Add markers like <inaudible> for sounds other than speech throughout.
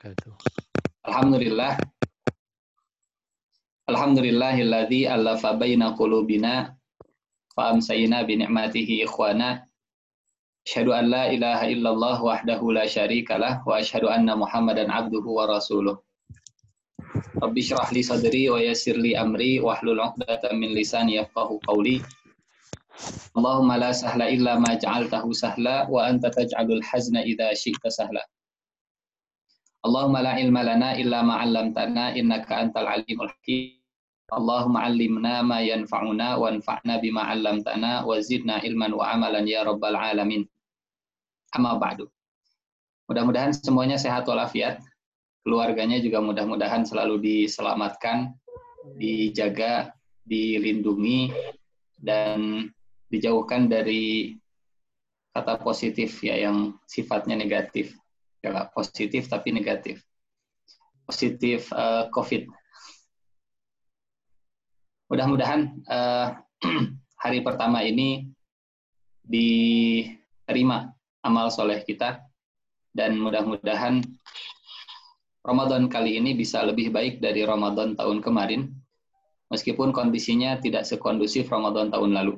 wabarakatuh. Alhamdulillah. Alhamdulillahilladzi allafa baina qulubina fa amsayna bi ni'matihi ikhwana. Asyhadu an la ilaha illallah wahdahu la syarikalah wa asyhadu anna Muhammadan abduhu wa rasuluh. Rabbi syrah li sadri wa yassir li amri wahlul 'uqdatam min lisani yafqahu qawli. Allahumma la sahla illa ma ja'altahu sahla wa anta taj'alul hazna idza syi'ta sahla. Allahumma la ilma lana illa ma 'allamtana innaka antal alimul hakim. Allahumma 'allimna ma yanfa'una wanfa'na bima 'allamtana wa zidna ilman wa amalan ya rabbal alamin. Amma ba'du. Mudah-mudahan semuanya sehat walafiat. Keluarganya juga mudah-mudahan selalu diselamatkan, dijaga, dilindungi dan dijauhkan dari kata positif ya yang sifatnya negatif ya positif tapi negatif. Positif uh, COVID. Mudah-mudahan uh, <clears throat> hari pertama ini diterima amal soleh kita. Dan mudah-mudahan Ramadan kali ini bisa lebih baik dari Ramadan tahun kemarin. Meskipun kondisinya tidak sekondusif Ramadan tahun lalu.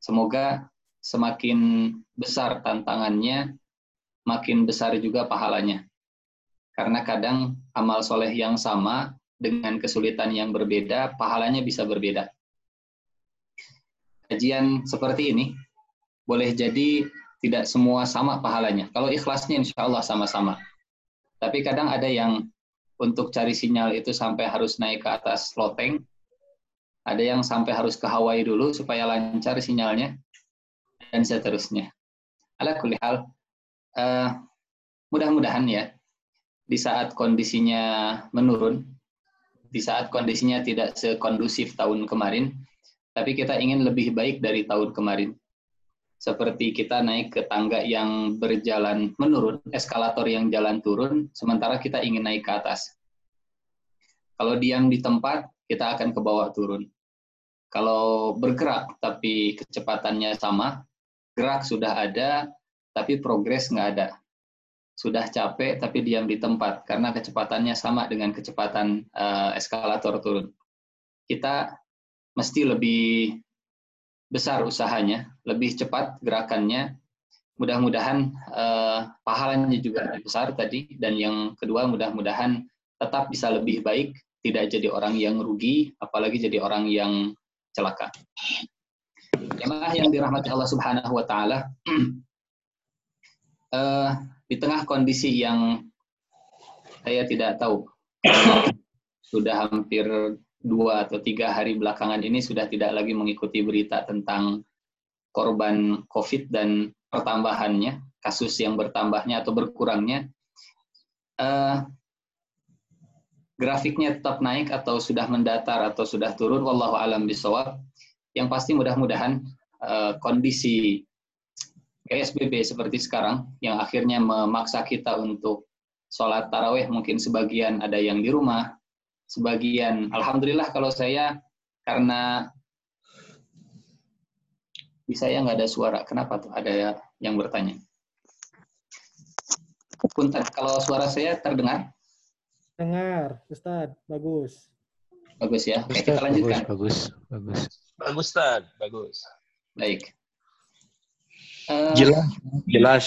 Semoga semakin besar tantangannya makin besar juga pahalanya. Karena kadang amal soleh yang sama dengan kesulitan yang berbeda, pahalanya bisa berbeda. Kajian seperti ini boleh jadi tidak semua sama pahalanya. Kalau ikhlasnya insya Allah sama-sama. Tapi kadang ada yang untuk cari sinyal itu sampai harus naik ke atas loteng, ada yang sampai harus ke Hawaii dulu supaya lancar sinyalnya, dan seterusnya. Ala kulihal, uh, mudah-mudahan ya di saat kondisinya menurun, di saat kondisinya tidak sekondusif tahun kemarin, tapi kita ingin lebih baik dari tahun kemarin. Seperti kita naik ke tangga yang berjalan menurun, eskalator yang jalan turun, sementara kita ingin naik ke atas. Kalau diam di tempat, kita akan ke bawah turun. Kalau bergerak tapi kecepatannya sama, gerak sudah ada, tapi progres nggak ada. Sudah capek tapi diam di tempat karena kecepatannya sama dengan kecepatan uh, eskalator turun. Kita mesti lebih besar usahanya, lebih cepat gerakannya. Mudah-mudahan uh, pahalanya juga besar tadi dan yang kedua mudah-mudahan tetap bisa lebih baik, tidak jadi orang yang rugi, apalagi jadi orang yang celaka. Yang dirahmati Allah Subhanahu wa taala, <clears throat> uh, di tengah kondisi yang saya tidak tahu sudah hampir dua atau tiga hari belakangan ini sudah tidak lagi mengikuti berita tentang korban COVID dan pertambahannya, kasus yang bertambahnya atau berkurangnya. Uh, grafiknya tetap naik atau sudah mendatar atau sudah turun, wallahu alam bisawab. Yang pasti mudah-mudahan uh, kondisi PSBB seperti sekarang yang akhirnya memaksa kita untuk sholat taraweh mungkin sebagian ada yang di rumah, sebagian alhamdulillah kalau saya karena bisa ya nggak ada suara. Kenapa tuh? Ada yang bertanya. Punten, kalau suara saya terdengar? Dengar, Ustaz. Bagus. Bagus ya. Oke, kita lanjutkan. Bagus, bagus. Bagus, Ustaz. Bagus. Baik. Uh, jelas, jelas.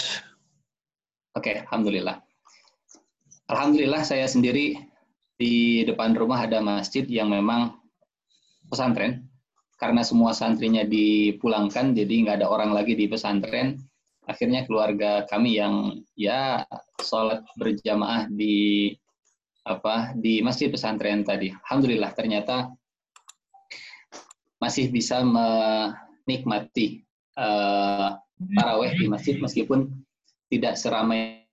Oke, okay, alhamdulillah. Alhamdulillah saya sendiri di depan rumah ada masjid yang memang pesantren. Karena semua santrinya dipulangkan, jadi nggak ada orang lagi di pesantren. Akhirnya keluarga kami yang ya sholat berjamaah di apa di masjid pesantren tadi. Alhamdulillah ternyata masih bisa menikmati uh, taraweh di masjid meskipun tidak seramai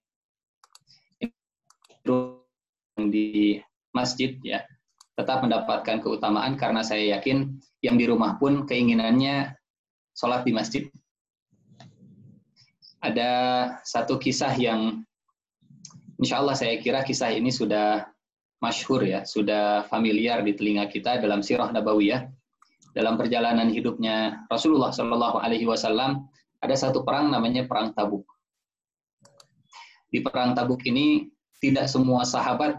di masjid ya tetap mendapatkan keutamaan karena saya yakin yang di rumah pun keinginannya sholat di masjid. Ada satu kisah yang insya Allah saya kira kisah ini sudah masyhur ya, sudah familiar di telinga kita dalam sirah nabawiyah. Dalam perjalanan hidupnya Rasulullah Shallallahu Alaihi Wasallam ada satu perang namanya perang Tabuk. di perang Tabuk ini tidak semua sahabat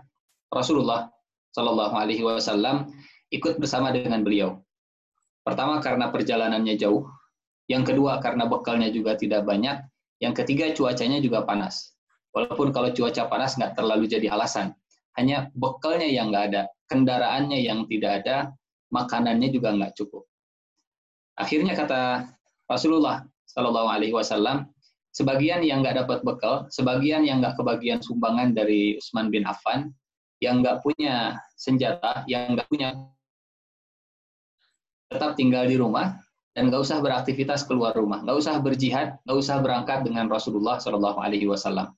Rasulullah Shallallahu Alaihi Wasallam ikut bersama dengan beliau. Pertama karena perjalanannya jauh, yang kedua karena bekalnya juga tidak banyak, yang ketiga cuacanya juga panas. Walaupun kalau cuaca panas nggak terlalu jadi alasan, hanya bekalnya yang nggak ada, kendaraannya yang tidak ada, makanannya juga nggak cukup. Akhirnya kata Rasulullah Shallallahu Alaihi Wasallam, sebagian yang nggak dapat bekal, sebagian yang nggak kebagian sumbangan dari Utsman bin Affan, yang nggak punya senjata, yang nggak punya tetap tinggal di rumah dan nggak usah beraktivitas keluar rumah, nggak usah berjihad, nggak usah berangkat dengan Rasulullah Shallallahu Alaihi Wasallam.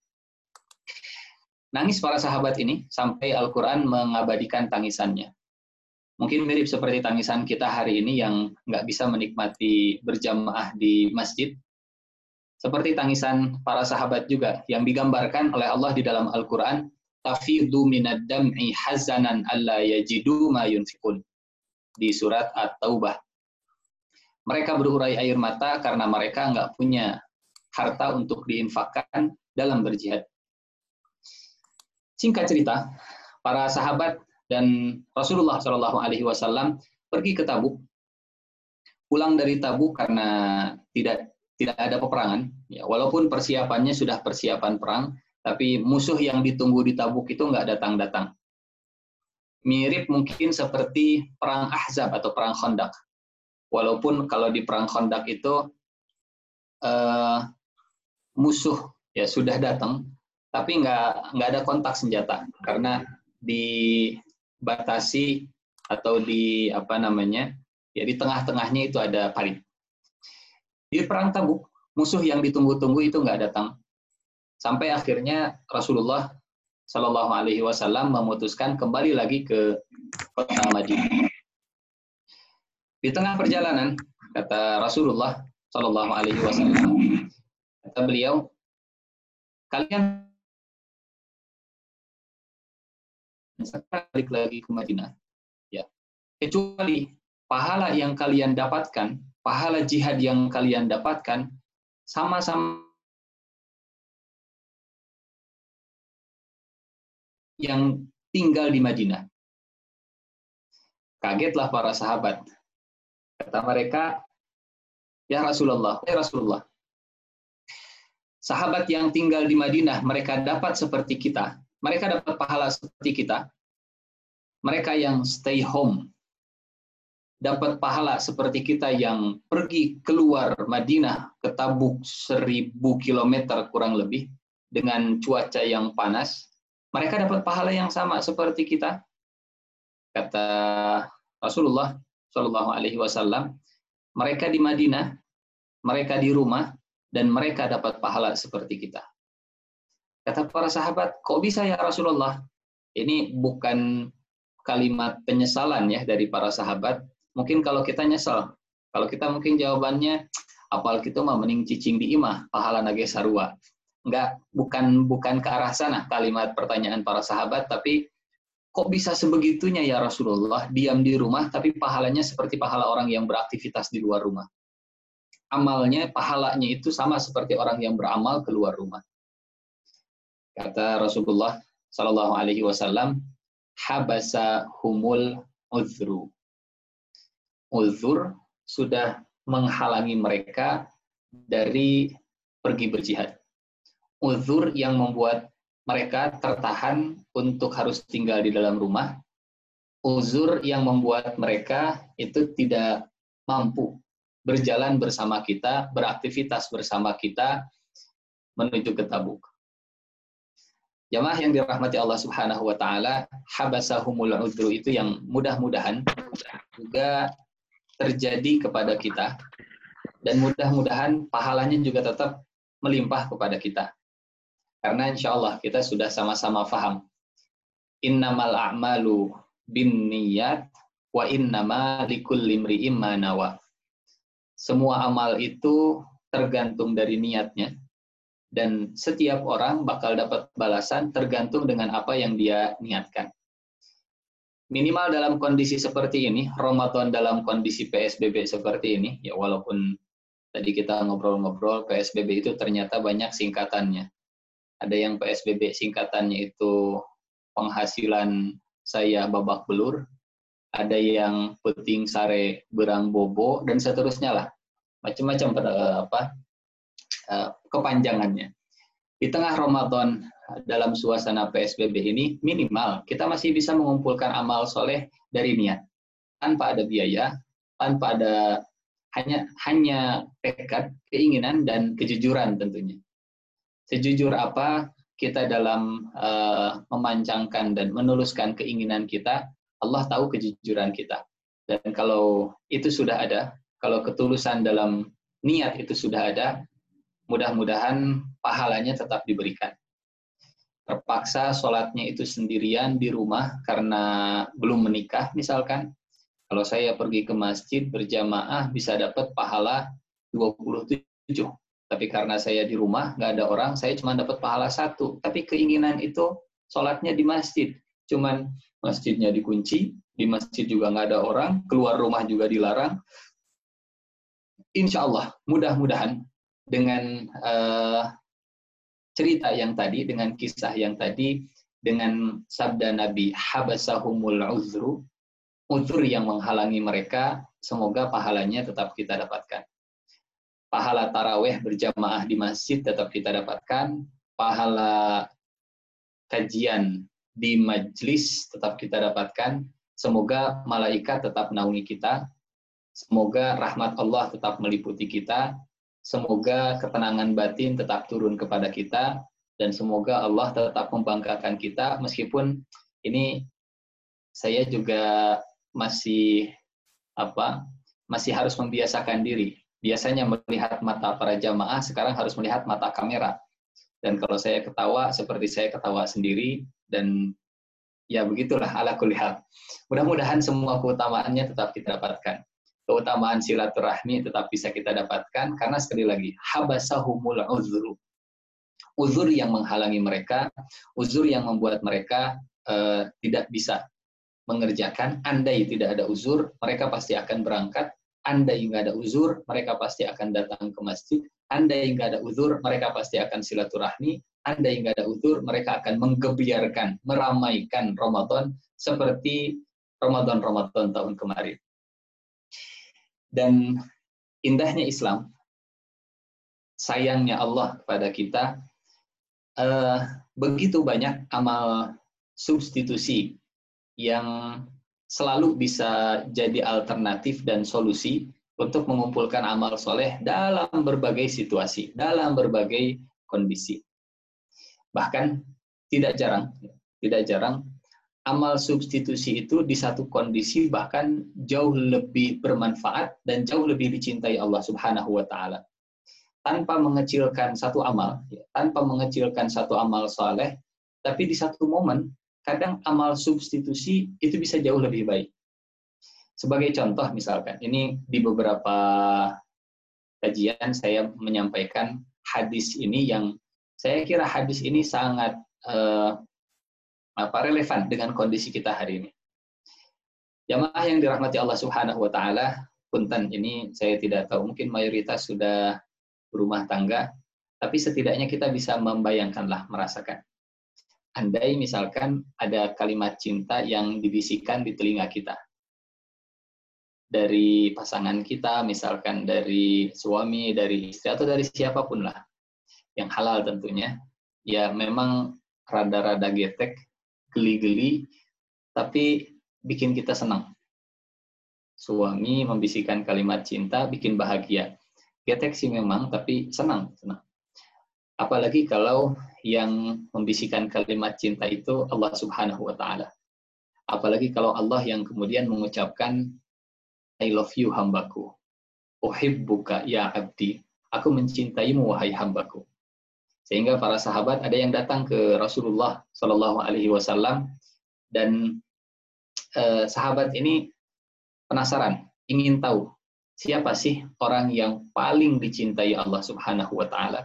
Nangis para sahabat ini sampai Al-Quran mengabadikan tangisannya. Mungkin mirip seperti tangisan kita hari ini yang nggak bisa menikmati berjamaah di masjid, seperti tangisan para sahabat juga yang digambarkan oleh Allah di dalam Al-Quran, tafidu minad dam'i hazanan alla yajidu ma yunfikun. Di surat At-Taubah. Mereka berurai air mata karena mereka nggak punya harta untuk diinfakkan dalam berjihad. Singkat cerita, para sahabat dan Rasulullah Shallallahu Alaihi Wasallam pergi ke Tabuk, pulang dari Tabuk karena tidak tidak ada peperangan. Ya, walaupun persiapannya sudah persiapan perang, tapi musuh yang ditunggu di Tabuk itu nggak datang-datang. Mirip mungkin seperti perang Ahzab atau perang Khandaq. Walaupun kalau di perang Khandaq itu uh, musuh ya sudah datang, tapi nggak nggak ada kontak senjata karena dibatasi atau di apa namanya ya di tengah-tengahnya itu ada parit. Di perang Tabuk, musuh yang ditunggu-tunggu itu nggak datang. Sampai akhirnya Rasulullah Shallallahu Alaihi Wasallam memutuskan kembali lagi ke kota Madinah. Di tengah perjalanan, kata Rasulullah Shallallahu Alaihi Wasallam, kata beliau, kalian balik lagi ke Madinah, ya, kecuali pahala yang kalian dapatkan pahala jihad yang kalian dapatkan sama-sama yang tinggal di Madinah. Kagetlah para sahabat. Kata mereka, Ya Rasulullah, ya Rasulullah, sahabat yang tinggal di Madinah, mereka dapat seperti kita. Mereka dapat pahala seperti kita. Mereka yang stay home, dapat pahala seperti kita yang pergi keluar Madinah ke Tabuk seribu kilometer kurang lebih dengan cuaca yang panas, mereka dapat pahala yang sama seperti kita. Kata Rasulullah Shallallahu Alaihi Wasallam, mereka di Madinah, mereka di rumah, dan mereka dapat pahala seperti kita. Kata para sahabat, kok bisa ya Rasulullah? Ini bukan kalimat penyesalan ya dari para sahabat, mungkin kalau kita nyesel, kalau kita mungkin jawabannya apal kita mah mending cicing di imah, pahala nage sarua. Enggak, bukan bukan ke arah sana kalimat pertanyaan para sahabat, tapi kok bisa sebegitunya ya Rasulullah diam di rumah tapi pahalanya seperti pahala orang yang beraktivitas di luar rumah. Amalnya, pahalanya itu sama seperti orang yang beramal keluar rumah. Kata Rasulullah Shallallahu Alaihi Wasallam, habasa humul uzru uzur sudah menghalangi mereka dari pergi berjihad. Uzur yang membuat mereka tertahan untuk harus tinggal di dalam rumah. Uzur yang membuat mereka itu tidak mampu berjalan bersama kita, beraktivitas bersama kita menuju ke Tabuk. Jamaah yang dirahmati Allah Subhanahu wa taala, habasahumul udru itu yang mudah-mudahan juga terjadi kepada kita dan mudah-mudahan pahalanya juga tetap melimpah kepada kita. Karena insya Allah kita sudah sama-sama faham. Innamal a'malu bin niyat wa innama likulli imri'im. Semua amal itu tergantung dari niatnya dan setiap orang bakal dapat balasan tergantung dengan apa yang dia niatkan minimal dalam kondisi seperti ini, Ramadan dalam kondisi PSBB seperti ini, ya walaupun tadi kita ngobrol-ngobrol PSBB itu ternyata banyak singkatannya. ada yang PSBB singkatannya itu penghasilan saya babak belur, ada yang peting sare berang bobo dan seterusnya lah macam-macam pada apa eh, kepanjangannya. Di tengah Ramadan dalam suasana PSBB ini minimal kita masih bisa mengumpulkan amal soleh dari niat. Tanpa ada biaya tanpa ada hanya hanya tekad keinginan dan kejujuran tentunya. Sejujur apa kita dalam uh, memancangkan dan menuluskan keinginan kita Allah tahu kejujuran kita. Dan kalau itu sudah ada, kalau ketulusan dalam niat itu sudah ada, mudah-mudahan pahalanya tetap diberikan. Terpaksa sholatnya itu sendirian di rumah karena belum menikah misalkan. Kalau saya pergi ke masjid berjamaah bisa dapat pahala 27. Tapi karena saya di rumah, nggak ada orang, saya cuma dapat pahala satu. Tapi keinginan itu sholatnya di masjid. Cuman masjidnya dikunci, di masjid juga nggak ada orang, keluar rumah juga dilarang. Insya Allah, mudah-mudahan dengan uh, cerita yang tadi, dengan kisah yang tadi, dengan sabda Nabi, habasahumul uzru, uzur yang menghalangi mereka, semoga pahalanya tetap kita dapatkan. Pahala taraweh berjamaah di masjid tetap kita dapatkan, pahala kajian di majlis tetap kita dapatkan. Semoga malaikat tetap naungi kita. Semoga rahmat Allah tetap meliputi kita. Semoga ketenangan batin tetap turun kepada kita. Dan semoga Allah tetap membanggakan kita meskipun ini saya juga masih apa masih harus membiasakan diri. Biasanya melihat mata para jamaah, sekarang harus melihat mata kamera. Dan kalau saya ketawa, seperti saya ketawa sendiri, dan ya begitulah ala kulihal. Mudah-mudahan semua keutamaannya tetap kita dapatkan. Keutamaan silaturahmi tetap bisa kita dapatkan karena sekali lagi habasahumul uzru. Uzur yang menghalangi mereka, uzur yang membuat mereka uh, tidak bisa mengerjakan. Andai tidak ada uzur, mereka pasti akan berangkat. Andai nggak ada uzur, mereka pasti akan datang ke masjid. Andai nggak ada uzur, mereka pasti akan silaturahmi andai nggak ada utur, mereka akan menggebiarkan, meramaikan Ramadan seperti Ramadan-Ramadan tahun kemarin. Dan indahnya Islam, sayangnya Allah kepada kita, uh, begitu banyak amal substitusi yang selalu bisa jadi alternatif dan solusi untuk mengumpulkan amal soleh dalam berbagai situasi, dalam berbagai kondisi. Bahkan tidak jarang, tidak jarang amal substitusi itu di satu kondisi bahkan jauh lebih bermanfaat dan jauh lebih dicintai Allah Subhanahu wa taala. Tanpa mengecilkan satu amal, ya, tanpa mengecilkan satu amal soleh, tapi di satu momen kadang amal substitusi itu bisa jauh lebih baik. Sebagai contoh misalkan, ini di beberapa kajian saya menyampaikan hadis ini yang saya kira hadis ini sangat uh, apa relevan dengan kondisi kita hari ini. Jamaah yang dirahmati Allah Subhanahu wa taala, punten ini saya tidak tahu, mungkin mayoritas sudah berumah tangga, tapi setidaknya kita bisa membayangkanlah, merasakan. Andai misalkan ada kalimat cinta yang dibisikkan di telinga kita. Dari pasangan kita, misalkan dari suami, dari istri, atau dari siapa pun lah yang halal tentunya. Ya memang rada-rada getek, geli-geli, tapi bikin kita senang. Suami membisikkan kalimat cinta, bikin bahagia. Getek sih memang, tapi senang, senang. Apalagi kalau yang membisikkan kalimat cinta itu Allah Subhanahu wa taala. Apalagi kalau Allah yang kemudian mengucapkan I love you hambaku. Uhibbuka ya abdi. Aku mencintaimu wahai hambaku. Sehingga para sahabat ada yang datang ke Rasulullah Shallallahu Alaihi Wasallam dan eh, sahabat ini penasaran, ingin tahu siapa sih orang yang paling dicintai Allah Subhanahu Wa Taala.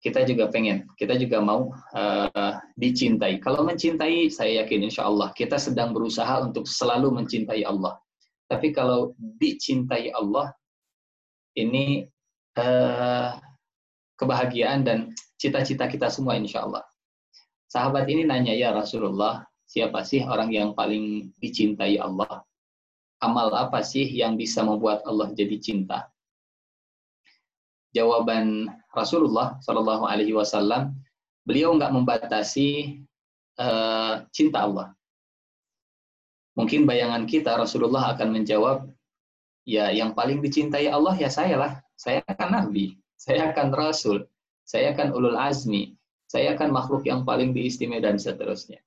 Kita juga pengen, kita juga mau uh, dicintai. Kalau mencintai, saya yakin insya Allah kita sedang berusaha untuk selalu mencintai Allah. Tapi kalau dicintai Allah, ini uh, kebahagiaan dan cita-cita kita semua insya Allah. Sahabat ini nanya, ya Rasulullah, siapa sih orang yang paling dicintai Allah? Amal apa sih yang bisa membuat Allah jadi cinta? Jawaban Rasulullah Shallallahu Alaihi Wasallam, beliau nggak membatasi uh, cinta Allah. Mungkin bayangan kita Rasulullah akan menjawab, ya yang paling dicintai Allah ya saya lah. Saya akan nabi, saya akan rasul, saya akan ulul azmi, saya akan makhluk yang paling diistimewa dan seterusnya.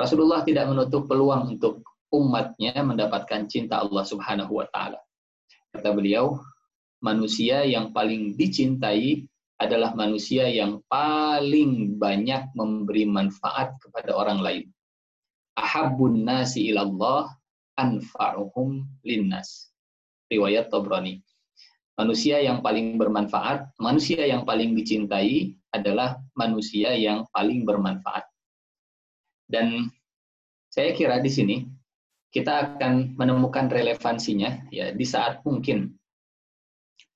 Rasulullah tidak menutup peluang untuk umatnya mendapatkan cinta Allah Subhanahu wa taala. Kata beliau, manusia yang paling dicintai adalah manusia yang paling banyak memberi manfaat kepada orang lain ahabbun nasi ilallah anfa'uhum linnas. Riwayat Tobroni. Manusia yang paling bermanfaat, manusia yang paling dicintai adalah manusia yang paling bermanfaat. Dan saya kira di sini kita akan menemukan relevansinya ya di saat mungkin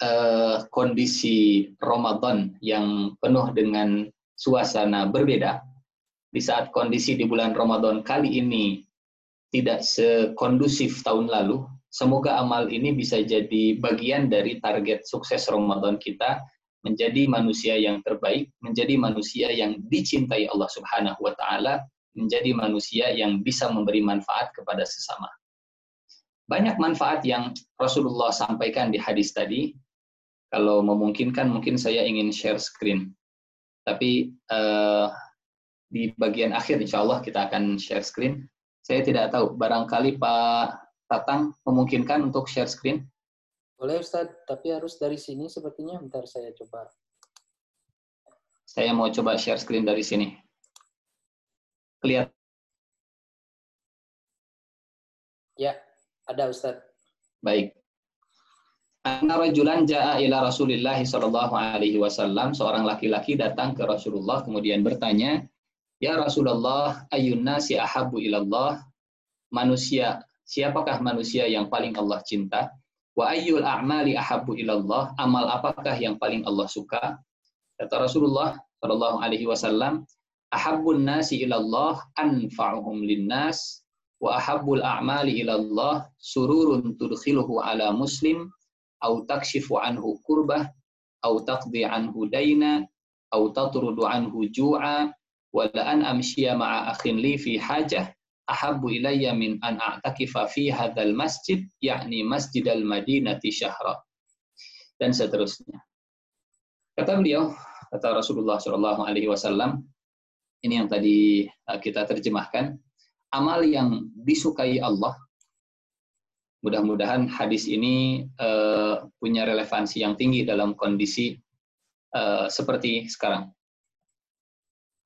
uh, kondisi Ramadan yang penuh dengan suasana berbeda di saat kondisi di bulan Ramadan kali ini tidak sekondusif tahun lalu, semoga amal ini bisa jadi bagian dari target sukses Ramadan kita menjadi manusia yang terbaik, menjadi manusia yang dicintai Allah Subhanahu wa taala, menjadi manusia yang bisa memberi manfaat kepada sesama. Banyak manfaat yang Rasulullah sampaikan di hadis tadi. Kalau memungkinkan mungkin saya ingin share screen. Tapi uh, di bagian akhir insya Allah kita akan share screen. Saya tidak tahu, barangkali Pak Tatang memungkinkan untuk share screen? Boleh Ustaz, tapi harus dari sini sepertinya. Bentar saya coba. Saya mau coba share screen dari sini. Kelihatan? Ya, ada Ustaz. Baik. Anna rajulan ja'a ila Rasulillah sallallahu alaihi wasallam, seorang laki-laki datang ke Rasulullah kemudian bertanya, Ya Rasulullah, ayun nasi ahabu ilallah. Manusia, siapakah manusia yang paling Allah cinta? Wa ayyul a'mali ahabu ilallah. Amal apakah yang paling Allah suka? Kata Rasulullah Shallallahu alaihi wasallam, ahabbun nasi ilallah anfa'uhum linnas wa ahabbul a'mali ilallah sururun tudkhiluhu ala muslim au takshifu anhu kurbah au taqdi anhu daina au tatrudu anhu ju'a wala an amshiya ma'a akhin li fi hajah ahabbu ilayya min an a'takifa fi hadzal masjid yakni Masjidal Madinati syahra dan seterusnya. Kata beliau, kata Rasulullah Shallallahu alaihi wasallam, ini yang tadi uh, kita terjemahkan, amal yang disukai Allah. Mudah-mudahan hadis ini uh, punya relevansi yang tinggi dalam kondisi uh, seperti sekarang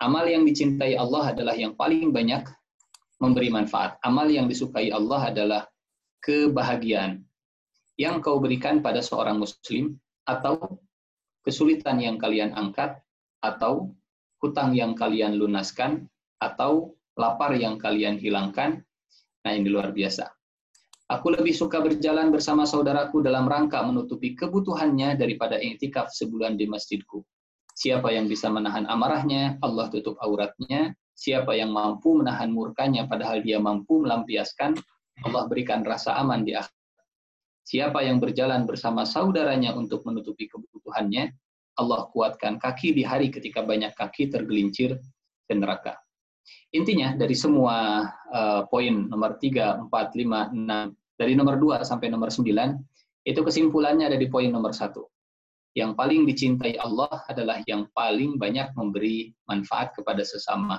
Amal yang dicintai Allah adalah yang paling banyak memberi manfaat. Amal yang disukai Allah adalah kebahagiaan yang kau berikan pada seorang muslim atau kesulitan yang kalian angkat atau hutang yang kalian lunaskan atau lapar yang kalian hilangkan. Nah, ini luar biasa. Aku lebih suka berjalan bersama saudaraku dalam rangka menutupi kebutuhannya daripada iktikaf sebulan di masjidku. Siapa yang bisa menahan amarahnya, Allah tutup auratnya. Siapa yang mampu menahan murkanya padahal dia mampu melampiaskan, Allah berikan rasa aman di akhir. Siapa yang berjalan bersama saudaranya untuk menutupi kebutuhannya, Allah kuatkan kaki di hari ketika banyak kaki tergelincir ke neraka. Intinya dari semua uh, poin nomor 3, 4, 5, 6, dari nomor 2 sampai nomor 9, itu kesimpulannya ada di poin nomor 1 yang paling dicintai Allah adalah yang paling banyak memberi manfaat kepada sesama.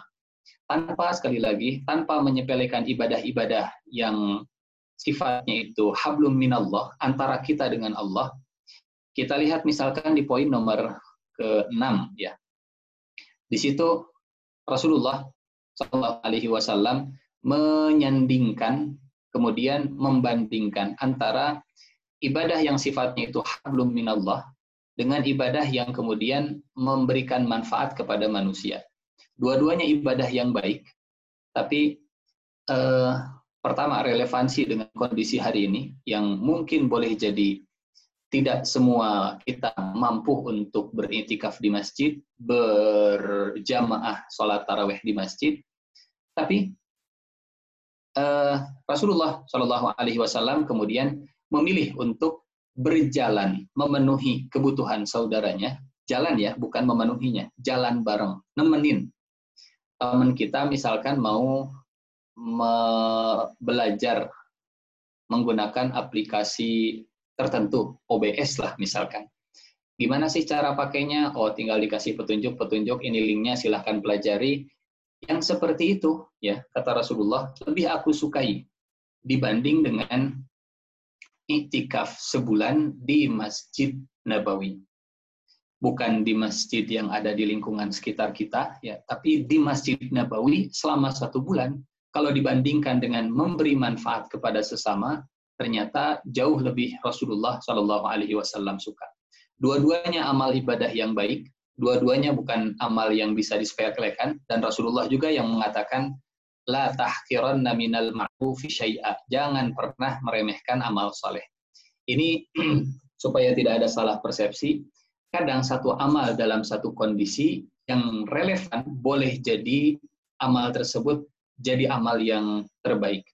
Tanpa sekali lagi, tanpa menyepelekan ibadah-ibadah yang sifatnya itu hablum minallah, antara kita dengan Allah. Kita lihat misalkan di poin nomor ke-6 ya. Di situ Rasulullah Shallallahu alaihi wasallam menyandingkan kemudian membandingkan antara ibadah yang sifatnya itu hablum minallah dengan ibadah yang kemudian memberikan manfaat kepada manusia. Dua-duanya ibadah yang baik, tapi eh, pertama relevansi dengan kondisi hari ini yang mungkin boleh jadi tidak semua kita mampu untuk beritikaf di masjid, berjamaah sholat taraweh di masjid, tapi uh, Rasulullah Shallallahu Alaihi Wasallam kemudian memilih untuk berjalan memenuhi kebutuhan saudaranya, jalan ya, bukan memenuhinya, jalan bareng, nemenin teman kita misalkan mau belajar menggunakan aplikasi tertentu, OBS lah misalkan. Gimana sih cara pakainya? Oh, tinggal dikasih petunjuk-petunjuk, ini linknya silahkan pelajari. Yang seperti itu, ya kata Rasulullah, lebih aku sukai dibanding dengan iktikaf sebulan di Masjid Nabawi. Bukan di masjid yang ada di lingkungan sekitar kita, ya, tapi di Masjid Nabawi selama satu bulan. Kalau dibandingkan dengan memberi manfaat kepada sesama, ternyata jauh lebih Rasulullah Shallallahu Alaihi Wasallam suka. Dua-duanya amal ibadah yang baik, dua-duanya bukan amal yang bisa disepelekan dan Rasulullah juga yang mengatakan la tahkiranna minal ma'rufi syai'a. Jangan pernah meremehkan amal soleh. Ini <clears throat> supaya tidak ada salah persepsi, kadang satu amal dalam satu kondisi yang relevan boleh jadi amal tersebut jadi amal yang terbaik.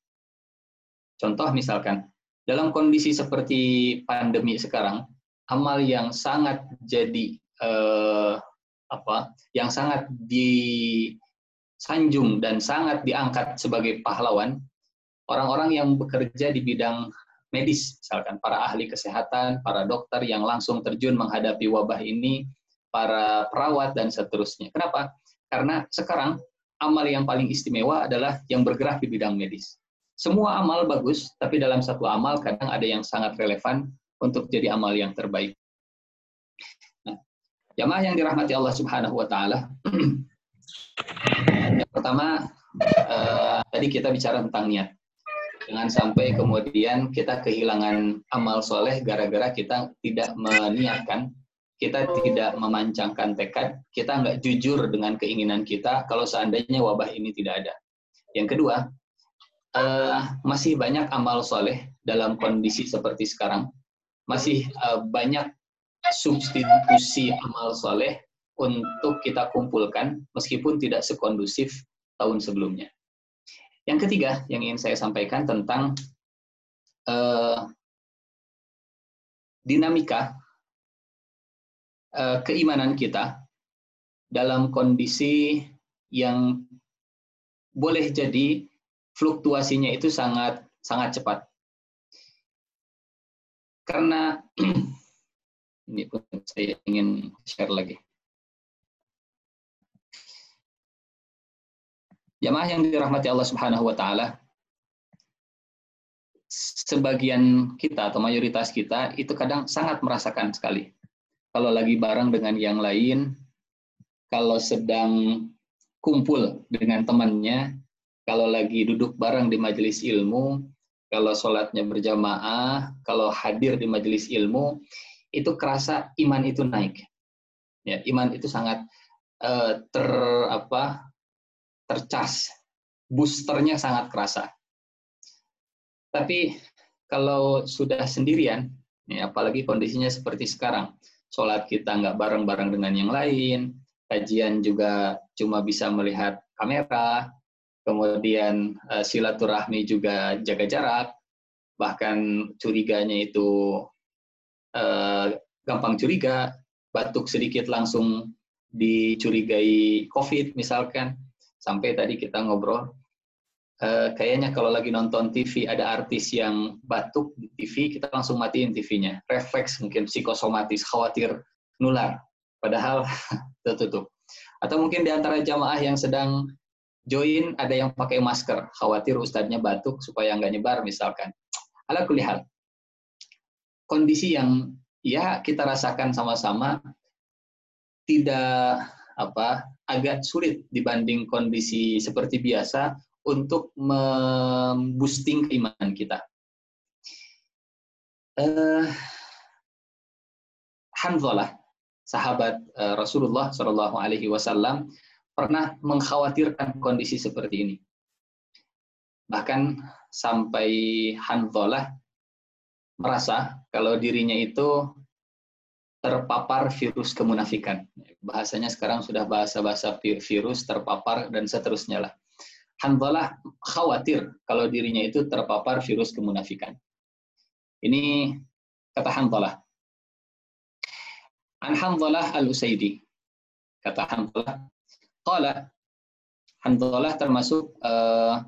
Contoh misalkan, dalam kondisi seperti pandemi sekarang, amal yang sangat jadi eh, apa, yang sangat disanjung dan sangat diangkat sebagai pahlawan, orang-orang yang bekerja di bidang medis, misalkan para ahli kesehatan, para dokter yang langsung terjun menghadapi wabah ini, para perawat dan seterusnya. Kenapa? Karena sekarang amal yang paling istimewa adalah yang bergerak di bidang medis. Semua amal bagus, tapi dalam satu amal kadang ada yang sangat relevan untuk jadi amal yang terbaik. Nah, jamaah yang dirahmati Allah Subhanahu wa taala. <clears throat> yang pertama uh, tadi kita bicara tentang niat. Jangan sampai kemudian kita kehilangan amal soleh gara-gara kita tidak meniatkan, kita tidak memancangkan tekad, kita nggak jujur dengan keinginan kita kalau seandainya wabah ini tidak ada. Yang kedua, uh, masih banyak amal soleh dalam kondisi seperti sekarang. Masih uh, banyak substitusi amal soleh untuk kita kumpulkan meskipun tidak sekondusif tahun sebelumnya. Yang ketiga yang ingin saya sampaikan tentang uh, dinamika uh, keimanan kita dalam kondisi yang boleh jadi fluktuasinya itu sangat sangat cepat. Karena <clears throat> ini pun saya ingin share lagi. Jamaah yang dirahmati Allah Subhanahu wa taala, sebagian kita atau mayoritas kita itu kadang sangat merasakan sekali. Kalau lagi bareng dengan yang lain, kalau sedang kumpul dengan temannya, kalau lagi duduk bareng di majelis ilmu, kalau sholatnya berjamaah, kalau hadir di majelis ilmu, itu kerasa iman itu naik. Ya, iman itu sangat uh, ter apa tercas, boosternya sangat kerasa. Tapi kalau sudah sendirian, ya, apalagi kondisinya seperti sekarang, sholat kita nggak bareng-bareng dengan yang lain, kajian juga cuma bisa melihat kamera, kemudian uh, silaturahmi juga jaga jarak, bahkan curiganya itu uh, gampang curiga, batuk sedikit langsung dicurigai COVID misalkan, sampai tadi kita ngobrol, uh, kayaknya kalau lagi nonton TV ada artis yang batuk di TV, kita langsung matiin TV-nya, refleks mungkin psikosomatis, khawatir nular, padahal <laughs> tertutup. Atau mungkin di antara jamaah yang sedang join ada yang pakai masker, khawatir ustadznya batuk supaya nggak nyebar misalkan. Ala kulihal. Kondisi yang ya kita rasakan sama-sama tidak apa agak sulit dibanding kondisi seperti biasa untuk memboosting keimanan kita. Uh, Hanzalah, sahabat uh, Rasulullah Shallallahu Alaihi Wasallam, pernah mengkhawatirkan kondisi seperti ini. Bahkan sampai Hanzalah merasa kalau dirinya itu terpapar virus kemunafikan. Bahasanya sekarang sudah bahasa-bahasa virus, terpapar, dan seterusnya lah. Hanzalah khawatir kalau dirinya itu terpapar virus kemunafikan. Ini kata Hanzalah. An Hanzalah al-Usaidi. Kata Hanzalah. Qala Hanzalah termasuk uh,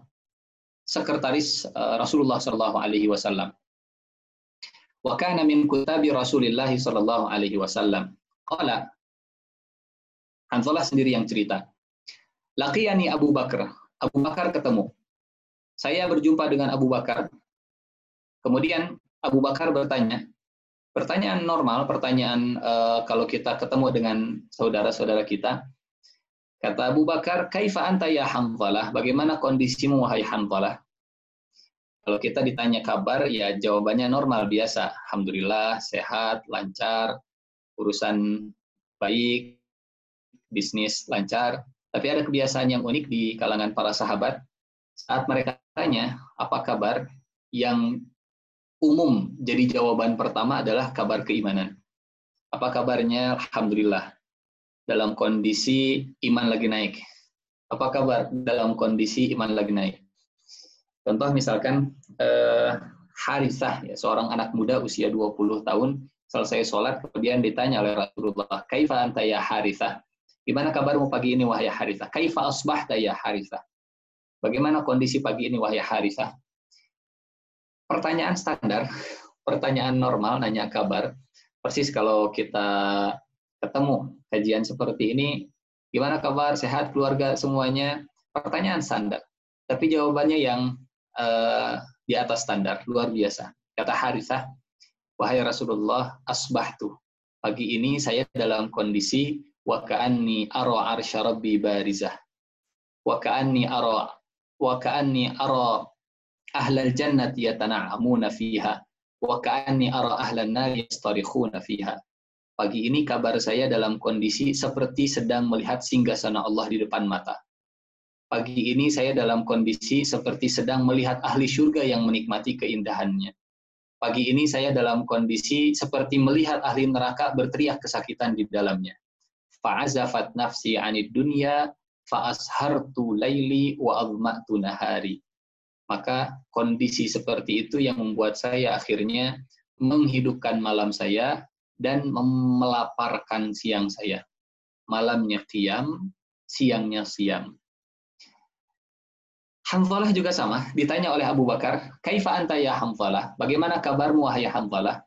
sekretaris uh, Rasulullah Shallallahu Alaihi Wasallam. Wa kana min kutabi Rasulillah sallallahu alaihi wasallam. Qala Hanzalah sendiri yang cerita. Laqiyani Abu Bakar. Abu Bakar ketemu. Saya berjumpa dengan Abu Bakar. Kemudian Abu Bakar bertanya, pertanyaan normal, pertanyaan uh, kalau kita ketemu dengan saudara-saudara kita. Kata Abu Bakar, "Kaifa anta ya Hanzalah? Bagaimana kondisimu wahai Hanzalah?" Kalau kita ditanya kabar, ya jawabannya normal biasa. Alhamdulillah, sehat, lancar, urusan baik, bisnis lancar. Tapi ada kebiasaan yang unik di kalangan para sahabat. Saat mereka tanya, apa kabar? Yang umum jadi jawaban pertama adalah kabar keimanan. Apa kabarnya? Alhamdulillah. Dalam kondisi iman lagi naik. Apa kabar? Dalam kondisi iman lagi naik Contoh misalkan eh, Harisah, ya, seorang anak muda usia 20 tahun, selesai sholat, kemudian ditanya oleh Rasulullah, Kaifa anta ya Harisah? Gimana kabarmu pagi ini, wahai Harisah? Kaifa asbahta ya Harisah? Bagaimana kondisi pagi ini, wahai Harisah? Pertanyaan standar, pertanyaan normal, nanya kabar. Persis kalau kita ketemu kajian seperti ini, gimana kabar, sehat, keluarga, semuanya? Pertanyaan standar. Tapi jawabannya yang uh, di atas standar, luar biasa. Kata Harithah, wahai Rasulullah, asbahtu. Pagi ini saya dalam kondisi wa ka'anni ara arsya rabbi barizah. Wa ka'anni ara wa ka'anni ara ahlal jannati yatana'amuna fiha wa ka'anni ara ahlan nar yastarikhuna fiha. Pagi ini kabar saya dalam kondisi seperti sedang melihat singgasana Allah di depan mata Pagi ini saya dalam kondisi seperti sedang melihat ahli surga yang menikmati keindahannya. Pagi ini saya dalam kondisi seperti melihat ahli neraka berteriak kesakitan di dalamnya. Fa'azafat nafsi anid dunya fa'ashartu laili wa azma'tu nahari. Maka kondisi seperti itu yang membuat saya akhirnya menghidupkan malam saya dan melaparkan siang saya. Malamnya qiyam, siangnya siam. Hanzalah juga sama, ditanya oleh Abu Bakar, Kaifa anta ya Hanzalah? Bagaimana kabarmu wahai Hanzalah?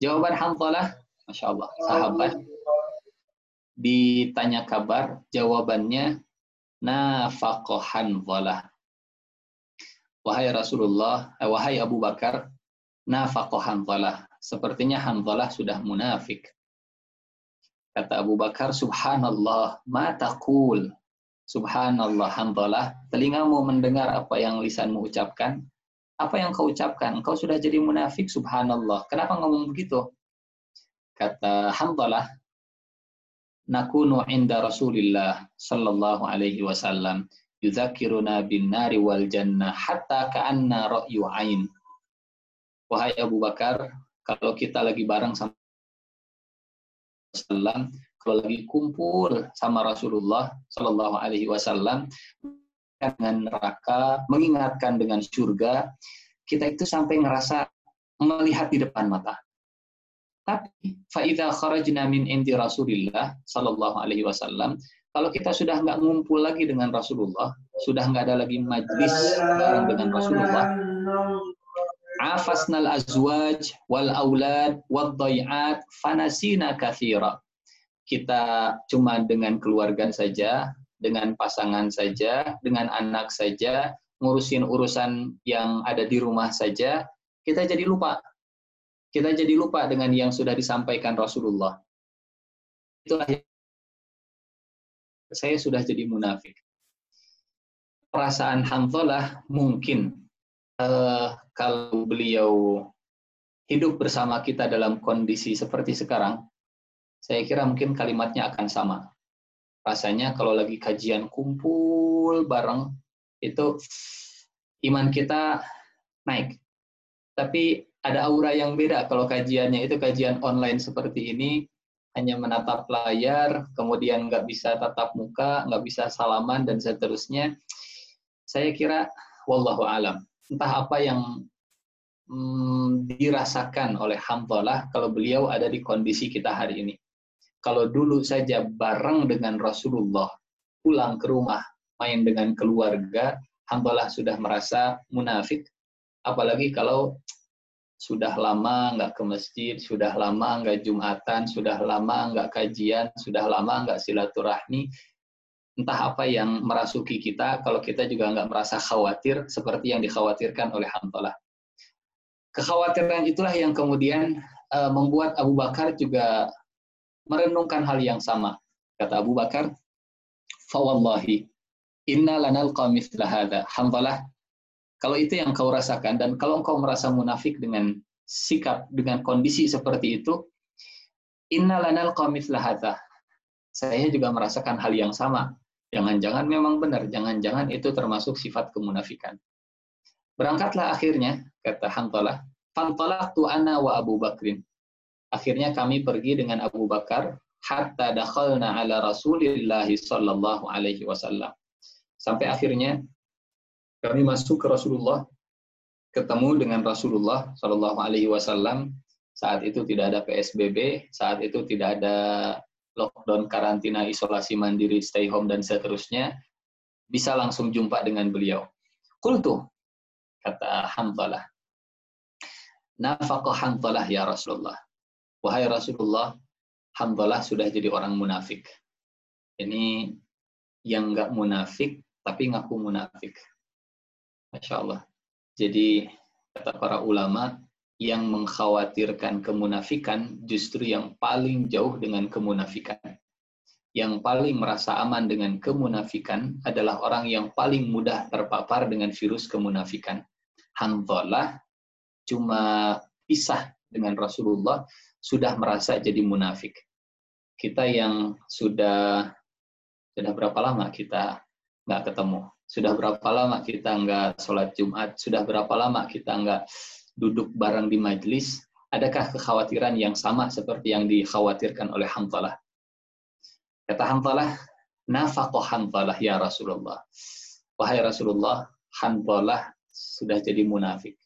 Jawaban Hanzalah, Masya Allah, sahabat, ditanya kabar, jawabannya, nafaqo Hanzalah. Wahai Rasulullah, eh, wahai Abu Bakar, nafaqo Hanzalah. Sepertinya Hanzalah sudah munafik. Kata Abu Bakar, Subhanallah, ma taqul. Subhanallah, hamdalah, telingamu mendengar apa yang lisanmu ucapkan. Apa yang kau ucapkan? Kau sudah jadi munafik, subhanallah. Kenapa ngomong begitu? Kata hamdalah, nakunu inda Rasulillah sallallahu alaihi wasallam yuzakiruna bin nari wal jannah hatta ka'anna ra'yu ain. Wahai Abu Bakar, kalau kita lagi bareng sama Rasulullah, kalau lagi kumpul sama Rasulullah Shallallahu Alaihi Wasallam dengan neraka, mengingatkan dengan surga, kita itu sampai ngerasa melihat di depan mata. Tapi faida kharajna min inti Rasulillah Shallallahu Alaihi Wasallam, kalau kita sudah nggak ngumpul lagi dengan Rasulullah, sudah nggak ada lagi majlis bareng dengan Rasulullah, afasnal azwaj wal aulad wad dayat fanasina kathira kita cuma dengan keluarga saja, dengan pasangan saja, dengan anak saja, ngurusin urusan yang ada di rumah saja, kita jadi lupa. Kita jadi lupa dengan yang sudah disampaikan Rasulullah. Itulah saya sudah jadi munafik. Perasaan Hanzalah mungkin uh, kalau beliau hidup bersama kita dalam kondisi seperti sekarang, saya kira mungkin kalimatnya akan sama. Rasanya kalau lagi kajian kumpul bareng, itu iman kita naik. Tapi ada aura yang beda kalau kajiannya itu kajian online seperti ini hanya menatap layar, kemudian nggak bisa tatap muka, nggak bisa salaman dan seterusnya. Saya kira, wallahu alam, entah apa yang hmm, dirasakan oleh Hamdalah kalau beliau ada di kondisi kita hari ini. Kalau dulu saja bareng dengan Rasulullah, pulang ke rumah, main dengan keluarga, Hamdalah sudah merasa munafik, apalagi kalau sudah lama nggak ke masjid, sudah lama nggak jumatan, sudah lama nggak kajian, sudah lama nggak silaturahmi, entah apa yang merasuki kita, kalau kita juga nggak merasa khawatir seperti yang dikhawatirkan oleh Hamdalah. Kekhawatiran itulah yang kemudian uh, membuat Abu Bakar juga merenungkan hal yang sama. Kata Abu Bakar, "Fawallahi, inna lanal qamithla hadha." Hamdalah, kalau itu yang kau rasakan dan kalau engkau merasa munafik dengan sikap dengan kondisi seperti itu, inna lanal qamithla hadha. Saya juga merasakan hal yang sama. Jangan-jangan memang benar, jangan-jangan itu termasuk sifat kemunafikan. Berangkatlah akhirnya, kata Hantalah, Fantalah tu ana wa Abu Bakrin. Akhirnya kami pergi dengan Abu Bakar, hatta dakhalna ala Rasulillah sallallahu alaihi wasallam. Sampai akhirnya kami masuk ke Rasulullah, ketemu dengan Rasulullah sallallahu alaihi wasallam. Saat itu tidak ada PSBB, saat itu tidak ada lockdown, karantina, isolasi mandiri, stay home dan seterusnya. Bisa langsung jumpa dengan beliau. Kultu, kata Hamzalah. Nafaqah Hamzalah ya Rasulullah. Wahai Rasulullah, Hamzalah sudah jadi orang munafik. Ini yang nggak munafik, tapi ngaku munafik. Masya Allah. Jadi, kata para ulama, yang mengkhawatirkan kemunafikan justru yang paling jauh dengan kemunafikan. Yang paling merasa aman dengan kemunafikan adalah orang yang paling mudah terpapar dengan virus kemunafikan. Hanzalah cuma pisah dengan Rasulullah sudah merasa jadi munafik. Kita yang sudah sudah berapa lama kita nggak ketemu? Sudah berapa lama kita nggak sholat Jumat? Sudah berapa lama kita nggak duduk bareng di majlis? Adakah kekhawatiran yang sama seperti yang dikhawatirkan oleh Hanzalah? Kata Hanzalah, nafaqah Hanzalah ya Rasulullah. Wahai Rasulullah, Hanzalah sudah jadi munafik.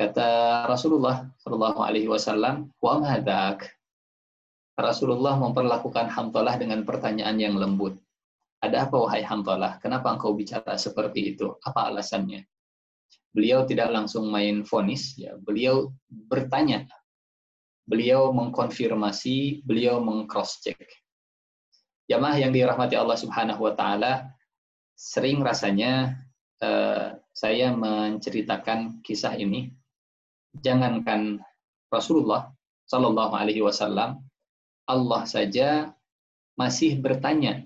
Kata Rasulullah Shallallahu Alaihi Wasallam, wa madak. Rasulullah memperlakukan Hamdalah dengan pertanyaan yang lembut. Ada apa wahai Hamdalah? Kenapa engkau bicara seperti itu? Apa alasannya? Beliau tidak langsung main fonis, ya. Beliau bertanya. Beliau mengkonfirmasi, beliau mengcross check. Jamaah yang dirahmati Allah Subhanahu wa taala, sering rasanya uh, saya menceritakan kisah ini jangankan Rasulullah Shallallahu Alaihi Wasallam, Allah saja masih bertanya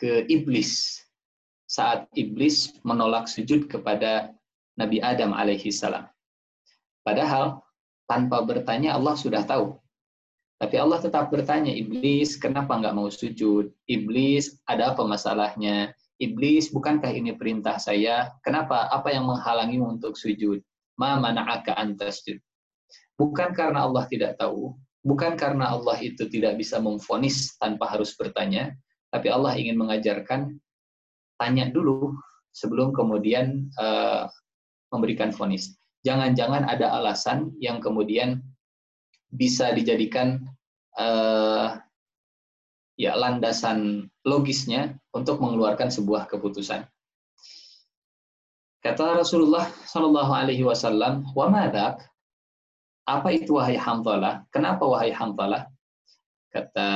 ke iblis saat iblis menolak sujud kepada Nabi Adam alaihi salam. Padahal tanpa bertanya Allah sudah tahu. Tapi Allah tetap bertanya, iblis kenapa nggak mau sujud? Iblis ada apa masalahnya? Iblis bukankah ini perintah saya? Kenapa? Apa yang menghalangimu untuk sujud? Ma mana'aka antasjud. Bukan karena Allah tidak tahu, bukan karena Allah itu tidak bisa memfonis tanpa harus bertanya, tapi Allah ingin mengajarkan tanya dulu sebelum kemudian uh, memberikan fonis. Jangan-jangan ada alasan yang kemudian bisa dijadikan uh, ya landasan logisnya untuk mengeluarkan sebuah keputusan. Kata Rasulullah Shallallahu Alaihi Wasallam, wa madak, apa itu wahai Hamzalah? Kenapa wahai Hamzalah? Kata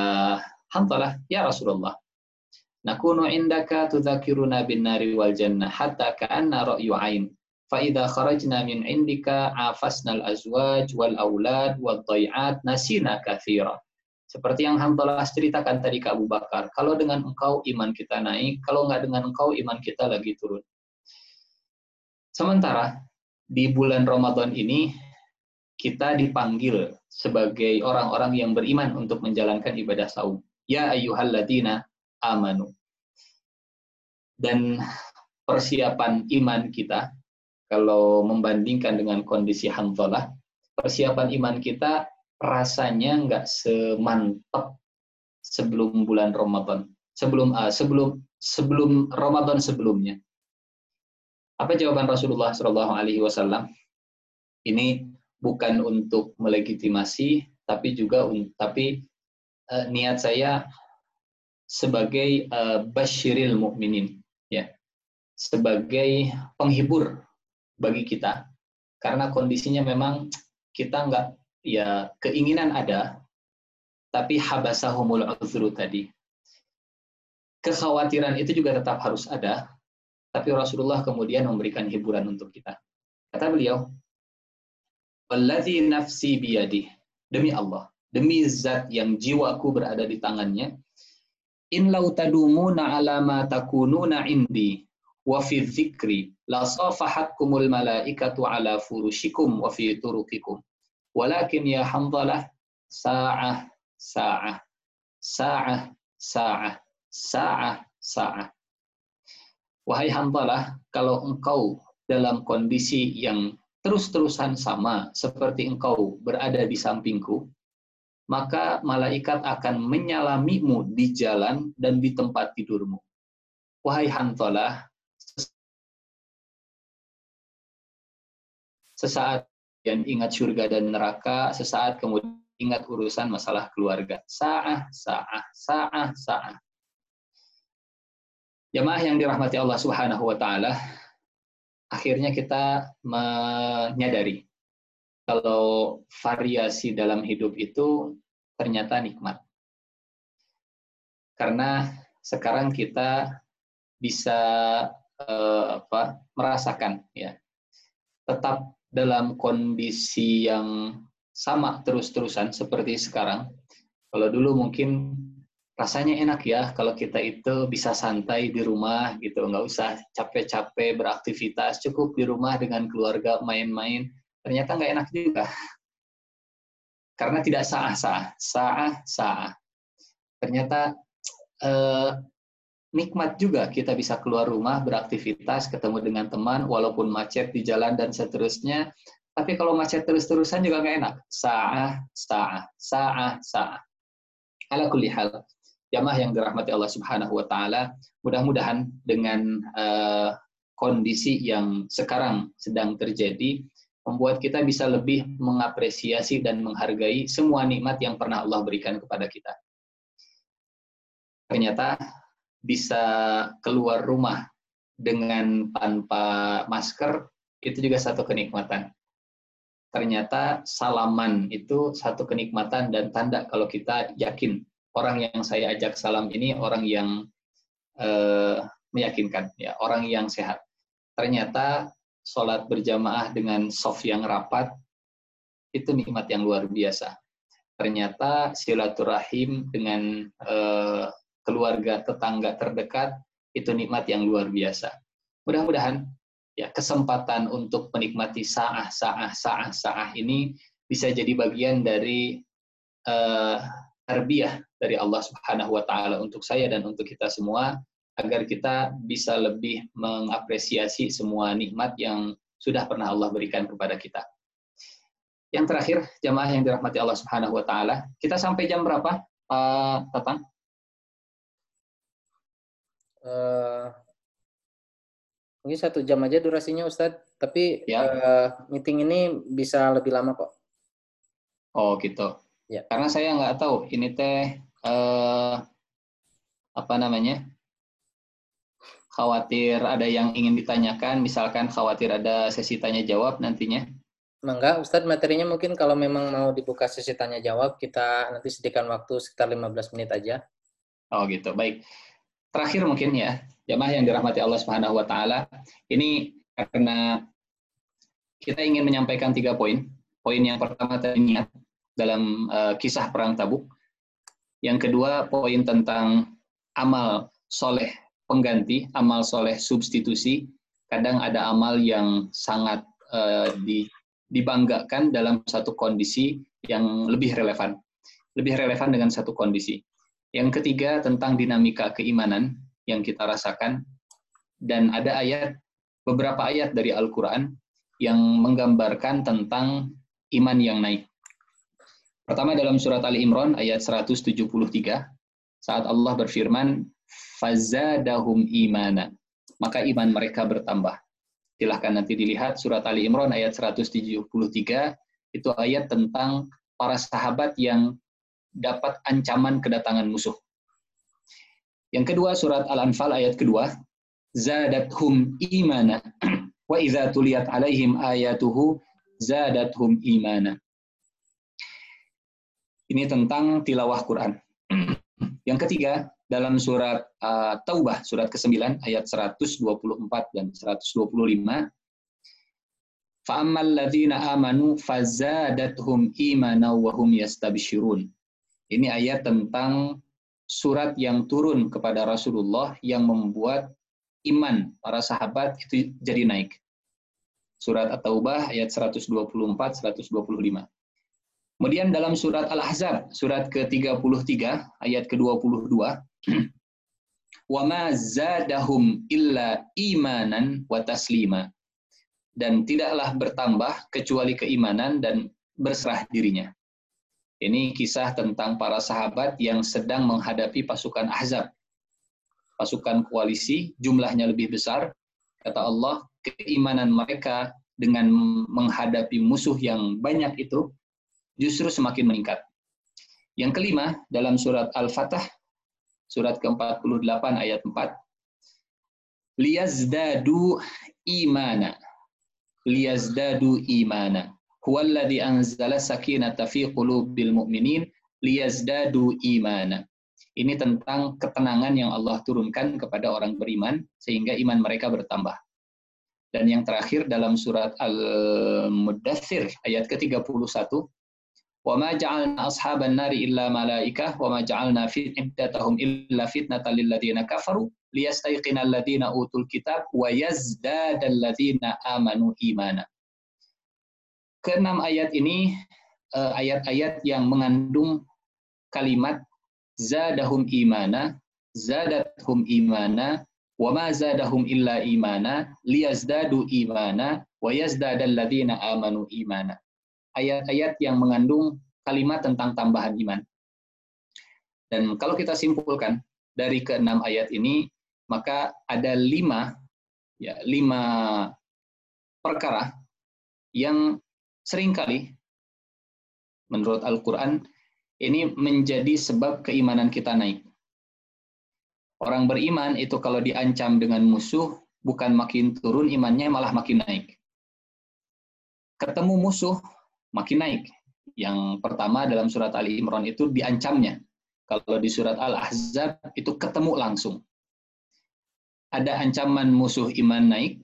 Hamzalah, ya Rasulullah, nakunu indaka tudzakiruna bin nari wal jannah hatta ka'anna ra'yu ain. Fa'idha kharajna min indika afasna al-azwaj wal aulad wal dai'at nasina kathira. Seperti yang Hamzalah ceritakan tadi ke Abu Bakar. Kalau dengan engkau iman kita naik, kalau nggak dengan engkau iman kita lagi turun. Sementara di bulan Ramadan ini kita dipanggil sebagai orang-orang yang beriman untuk menjalankan ibadah saum. Ya ayyuhalladzina amanu. Dan persiapan iman kita kalau membandingkan dengan kondisi Hanzalah, persiapan iman kita rasanya nggak semantap sebelum bulan Ramadan. Sebelum uh, sebelum sebelum Ramadan sebelumnya. Apa jawaban Rasulullah Shallallahu Alaihi Wasallam? Ini bukan untuk melegitimasi, tapi juga tapi uh, niat saya sebagai uh, basyiril mukminin, ya, sebagai penghibur bagi kita, karena kondisinya memang kita nggak ya keinginan ada, tapi habasahumul uzru tadi. Kekhawatiran itu juga tetap harus ada, tapi Rasulullah kemudian memberikan hiburan untuk kita. Kata beliau, Walladhi nafsi biyadih. Demi Allah, demi zat yang jiwaku berada di tangannya, in lau tadumuna ala ma takununa indi wa fi dzikri la safahatkumul malaikatu ala furushikum wa fi turuqikum walakin ya hamdalah sa'ah sa'ah sa'ah sa'ah sa'ah sa'ah Wahai hambalah, kalau engkau dalam kondisi yang terus-terusan sama seperti engkau berada di sampingku, maka malaikat akan menyalamimu di jalan dan di tempat tidurmu. Wahai hantalah, sesaat yang ingat surga dan neraka, sesaat kemudian ingat urusan masalah keluarga. Sa'ah, sa'ah, sa'ah, sa'ah. Jemaah yang dirahmati Allah Subhanahu wa taala, akhirnya kita menyadari kalau variasi dalam hidup itu ternyata nikmat. Karena sekarang kita bisa eh, apa, merasakan ya. Tetap dalam kondisi yang sama terus-terusan seperti sekarang. Kalau dulu mungkin rasanya enak ya kalau kita itu bisa santai di rumah gitu. Nggak usah capek-capek beraktivitas cukup di rumah dengan keluarga main-main. Ternyata nggak enak juga. <laughs> Karena tidak sah-sah sah-sah. Ternyata eh, nikmat juga kita bisa keluar rumah beraktivitas ketemu dengan teman walaupun macet di jalan dan seterusnya. Tapi kalau macet terus-terusan juga nggak enak. Sah sah sah sah ala kulli hal jamaah yang dirahmati Allah Subhanahu wa taala, mudah-mudahan dengan uh, kondisi yang sekarang sedang terjadi membuat kita bisa lebih mengapresiasi dan menghargai semua nikmat yang pernah Allah berikan kepada kita. Ternyata bisa keluar rumah dengan tanpa masker itu juga satu kenikmatan. Ternyata salaman itu satu kenikmatan dan tanda kalau kita yakin orang yang saya ajak salam ini orang yang uh, meyakinkan, ya orang yang sehat. Ternyata sholat berjamaah dengan soft yang rapat itu nikmat yang luar biasa. Ternyata silaturahim dengan uh, keluarga tetangga terdekat itu nikmat yang luar biasa. Mudah-mudahan ya kesempatan untuk menikmati saah saah saah saah ini bisa jadi bagian dari uh, dari Allah Subhanahu wa taala untuk saya dan untuk kita semua agar kita bisa lebih mengapresiasi semua nikmat yang sudah pernah Allah berikan kepada kita. Yang terakhir, jamaah yang dirahmati Allah Subhanahu wa taala, kita sampai jam berapa, Pak Tatang? Uh, mungkin satu jam aja durasinya Ustadz, tapi ya. uh, meeting ini bisa lebih lama kok. Oh gitu. Ya. Karena saya nggak tahu ini teh eh, apa namanya khawatir ada yang ingin ditanyakan, misalkan khawatir ada sesi tanya jawab nantinya. Enggak, Ustadz materinya mungkin kalau memang mau dibuka sesi tanya jawab, kita nanti sediakan waktu sekitar 15 menit aja. Oh gitu, baik. Terakhir mungkin ya, jamaah yang dirahmati Allah Subhanahu wa taala, ini karena kita ingin menyampaikan tiga poin. Poin yang pertama tadi niat, dalam uh, kisah perang Tabuk. Yang kedua poin tentang amal soleh pengganti, amal soleh substitusi. Kadang ada amal yang sangat uh, di, dibanggakan dalam satu kondisi yang lebih relevan, lebih relevan dengan satu kondisi. Yang ketiga tentang dinamika keimanan yang kita rasakan dan ada ayat beberapa ayat dari Al-Quran yang menggambarkan tentang iman yang naik. Pertama dalam surat Ali Imran ayat 173 saat Allah berfirman fazadahum imana maka iman mereka bertambah. Silahkan nanti dilihat surat Ali Imran ayat 173 itu ayat tentang para sahabat yang dapat ancaman kedatangan musuh. Yang kedua surat Al-Anfal ayat kedua zadathum imana <clears throat> wa idza tuliyat alaihim ayatuhu zadathum imana. Ini tentang tilawah Quran. Yang ketiga, dalam surat uh, Taubah, surat ke-9, ayat 124 dan 125, فَأَمَّا الَّذِينَ آمَنُوا فَزَادَتْهُمْ إِيمَانًا وَهُمْ يَسْتَبْشِرُونَ Ini ayat tentang surat yang turun kepada Rasulullah yang membuat iman para sahabat itu jadi naik. Surat At-Taubah ayat 124 125. Kemudian dalam surat Al-Ahzab, surat ke-33, ayat ke-22, وَمَا زَادَهُمْ إِلَّا إِيمَانًا وَتَسْلِيمًا Dan tidaklah bertambah kecuali keimanan dan berserah dirinya. Ini kisah tentang para sahabat yang sedang menghadapi pasukan Ahzab. Pasukan koalisi, jumlahnya lebih besar. Kata Allah, keimanan mereka dengan menghadapi musuh yang banyak itu justru semakin meningkat. Yang kelima, dalam surat Al-Fatah, surat ke-48 ayat 4, liyazdadu imana. Liyazdadu imana. Huwallazi anzala sakinata fi qulubil mu'minin liyazdadu imana. Ini tentang ketenangan yang Allah turunkan kepada orang beriman sehingga iman mereka bertambah. Dan yang terakhir dalam surat Al-Muddathir ayat ke-31 وما جعلنا أصحاب النار إلا ملائكة وما جعلنا عدتهم إلا فتنة للذين كفروا ليستيقن الذين أوتوا الكتاب ويزداد الذين آمنوا إيمانا Keenam ayat ini eh, ayat-ayat yang mengandung kalimat zadahum imana, zadathum imana, wa ma zadahum illa imana, liyazdadu imana, wa yazdadal ladzina amanu imana ayat-ayat yang mengandung kalimat tentang tambahan iman. Dan kalau kita simpulkan dari keenam ayat ini, maka ada lima, ya, lima perkara yang sering kali menurut Al-Quran ini menjadi sebab keimanan kita naik. Orang beriman itu kalau diancam dengan musuh, bukan makin turun imannya, malah makin naik. Ketemu musuh, makin naik. Yang pertama dalam surat Ali Imran itu diancamnya. Kalau di surat Al-Ahzab itu ketemu langsung. Ada ancaman musuh iman naik,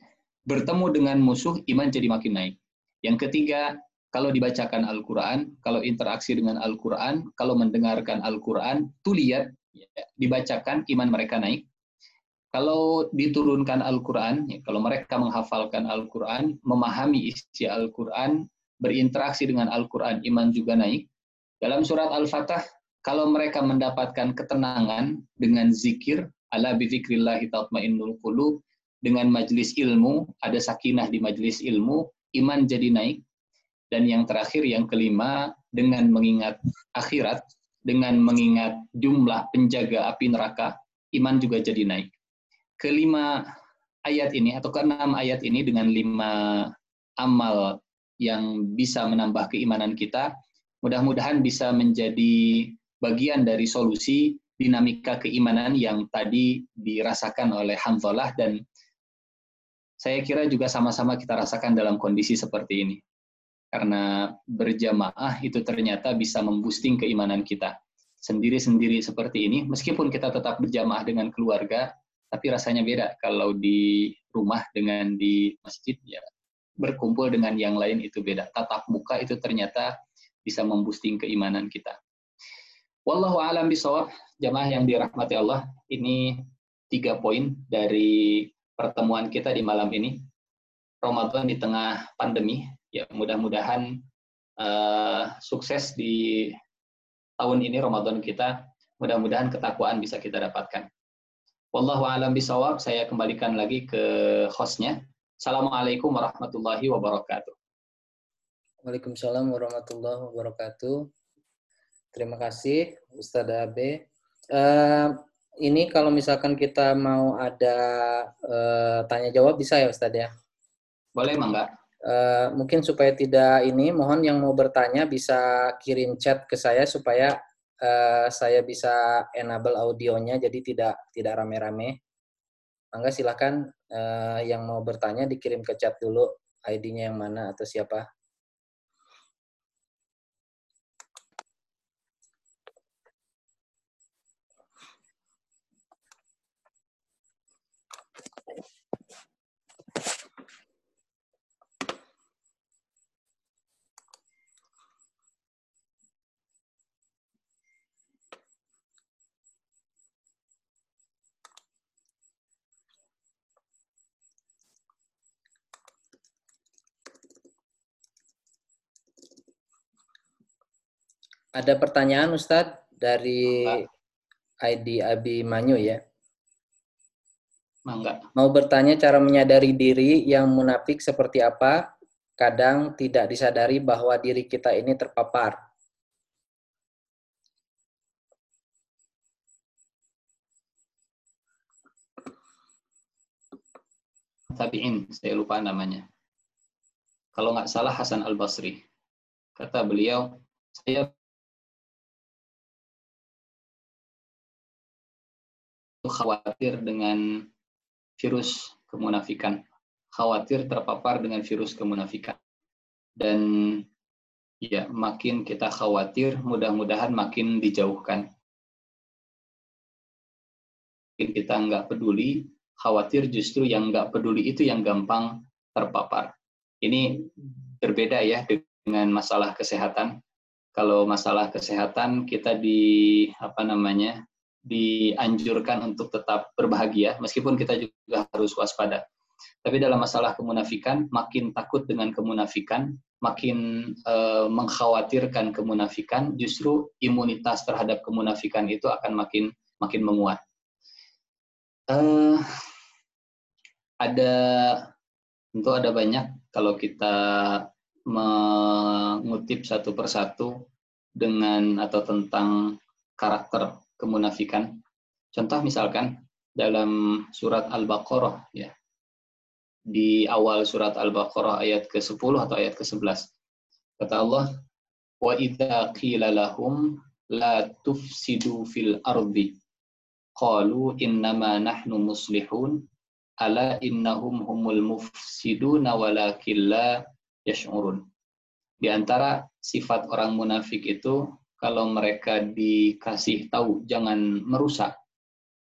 bertemu dengan musuh iman jadi makin naik. Yang ketiga, kalau dibacakan Al-Quran, kalau interaksi dengan Al-Quran, kalau mendengarkan Al-Quran, tuliat, ya, dibacakan, iman mereka naik. Kalau diturunkan Al-Quran, ya, kalau mereka menghafalkan Al-Quran, memahami isi Al-Quran, berinteraksi dengan Al-Quran, iman juga naik. Dalam surat Al-Fatah, kalau mereka mendapatkan ketenangan dengan zikir, ala bizikrillahi tatmainnul qulub, dengan majlis ilmu, ada sakinah di majlis ilmu, iman jadi naik. Dan yang terakhir, yang kelima, dengan mengingat akhirat, dengan mengingat jumlah penjaga api neraka, iman juga jadi naik. Kelima ayat ini, atau keenam ayat ini dengan lima amal yang bisa menambah keimanan kita, mudah-mudahan bisa menjadi bagian dari solusi dinamika keimanan yang tadi dirasakan oleh Hamzalah dan saya kira juga sama-sama kita rasakan dalam kondisi seperti ini. Karena berjamaah itu ternyata bisa memboosting keimanan kita. Sendiri-sendiri seperti ini, meskipun kita tetap berjamaah dengan keluarga, tapi rasanya beda kalau di rumah dengan di masjid ya berkumpul dengan yang lain itu beda. Tatap muka itu ternyata bisa memboosting keimanan kita. Wallahu alam bisawab, jamaah yang dirahmati Allah, ini tiga poin dari pertemuan kita di malam ini. Ramadan di tengah pandemi, ya mudah-mudahan uh, sukses di tahun ini Ramadan kita, mudah-mudahan ketakwaan bisa kita dapatkan. Wallahu alam bisawab, saya kembalikan lagi ke hostnya. Assalamualaikum warahmatullahi wabarakatuh. Waalaikumsalam warahmatullahi wabarakatuh. Terima kasih Ustadz Abe. Uh, ini kalau misalkan kita mau ada uh, tanya jawab bisa ya Ustadz ya? Boleh Mangga. Uh, mungkin supaya tidak ini, mohon yang mau bertanya bisa kirim chat ke saya supaya uh, saya bisa enable audionya jadi tidak tidak rame-rame. Mangga silakan uh, yang mau bertanya dikirim ke chat dulu ID-nya yang mana atau siapa. Ada pertanyaan Ustadz dari ID Abi Manyu ya. Mangga. Mau bertanya cara menyadari diri yang munafik seperti apa? Kadang tidak disadari bahwa diri kita ini terpapar. Tabi'in, saya lupa namanya. Kalau nggak salah Hasan Al-Basri. Kata beliau, saya khawatir dengan virus kemunafikan, khawatir terpapar dengan virus kemunafikan. Dan ya, makin kita khawatir, mudah-mudahan makin dijauhkan. Makin kita nggak peduli, khawatir justru yang nggak peduli itu yang gampang terpapar. Ini berbeda ya dengan masalah kesehatan. Kalau masalah kesehatan kita di apa namanya dianjurkan untuk tetap berbahagia, meskipun kita juga harus waspada. Tapi dalam masalah kemunafikan, makin takut dengan kemunafikan, makin uh, mengkhawatirkan kemunafikan, justru imunitas terhadap kemunafikan itu akan makin makin menguat. Uh, ada tentu ada banyak kalau kita mengutip satu persatu dengan atau tentang karakter kemunafikan. Contoh misalkan dalam surat Al-Baqarah ya. Di awal surat Al-Baqarah ayat ke-10 atau ayat ke-11. Kata Allah, "Wa idza qila lahum la tufsidu fil ardi qalu innama nahnu muslihun ala innahum humul mufsiduna walakin la yash'urun." Di antara sifat orang munafik itu kalau mereka dikasih tahu jangan merusak,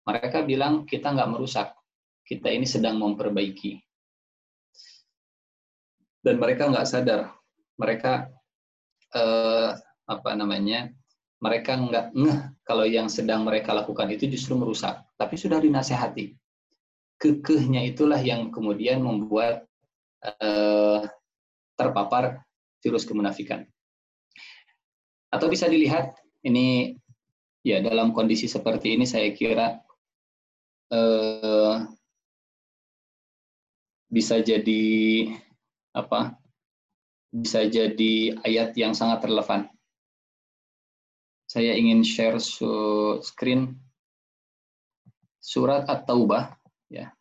mereka bilang kita nggak merusak, kita ini sedang memperbaiki. Dan mereka nggak sadar, mereka eh, apa namanya, mereka nggak ngeh kalau yang sedang mereka lakukan itu justru merusak, tapi sudah dinasehati. Kekehnya itulah yang kemudian membuat eh, terpapar virus kemunafikan. Atau bisa dilihat ini ya dalam kondisi seperti ini saya kira eh, bisa jadi apa? Bisa jadi ayat yang sangat relevan. Saya ingin share screen surat At-Taubah ya.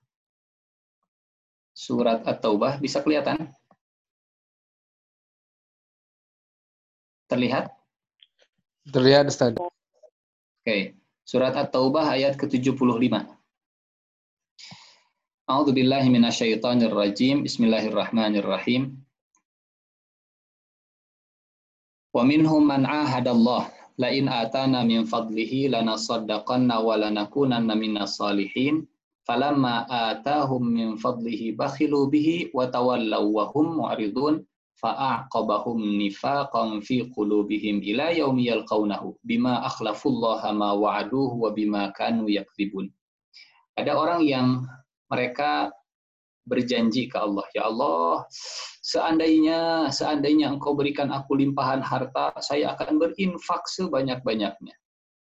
Surat At-Taubah bisa kelihatan? Terlihat? Terlihat, Ustaz. Oke. Surat At-Taubah ayat ke-75. A'udzu billahi minasyaitonir rajim. Bismillahirrahmanirrahim. Wa minhum man 'ahadallah la in atana min fadlihi lanasaddaqanna wa lanakunanna minas salihin. Falamma atahum min fadlihi bakhilu bihi wa tawallaw wa hum mu'ridun fa'aqabahum nifaqan fi qulubihim ila yaumi yalqaunahu bima akhlafullaha ma wa'aduhu wa bima kanu yakdzibun. Ada orang yang mereka berjanji ke Allah, ya Allah, seandainya seandainya Engkau berikan aku limpahan harta, saya akan berinfak sebanyak-banyaknya.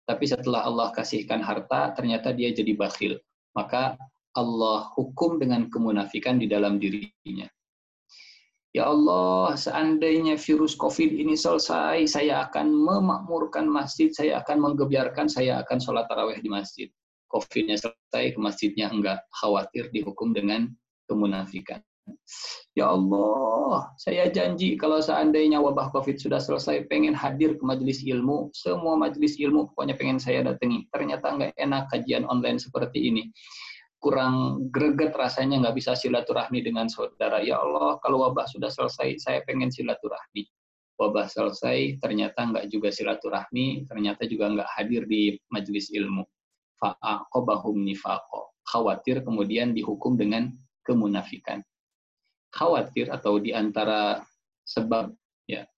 Tapi setelah Allah kasihkan harta, ternyata dia jadi bakhil. Maka Allah hukum dengan kemunafikan di dalam dirinya. Ya Allah, seandainya virus COVID ini selesai, saya akan memakmurkan masjid, saya akan menggebiarkan, saya akan sholat taraweh di masjid. COVID-nya selesai, ke masjidnya enggak khawatir dihukum dengan kemunafikan. Ya Allah, saya janji kalau seandainya wabah COVID sudah selesai, pengen hadir ke majelis ilmu, semua majelis ilmu pokoknya pengen saya datangi. Ternyata enggak enak kajian online seperti ini kurang greget rasanya nggak bisa silaturahmi dengan saudara. Ya Allah, kalau wabah sudah selesai, saya pengen silaturahmi. Wabah selesai, ternyata nggak juga silaturahmi, ternyata juga nggak hadir di majelis ilmu. Fa'aqobahum nifaqo. Khawatir kemudian dihukum dengan kemunafikan. Khawatir atau di antara sebab ya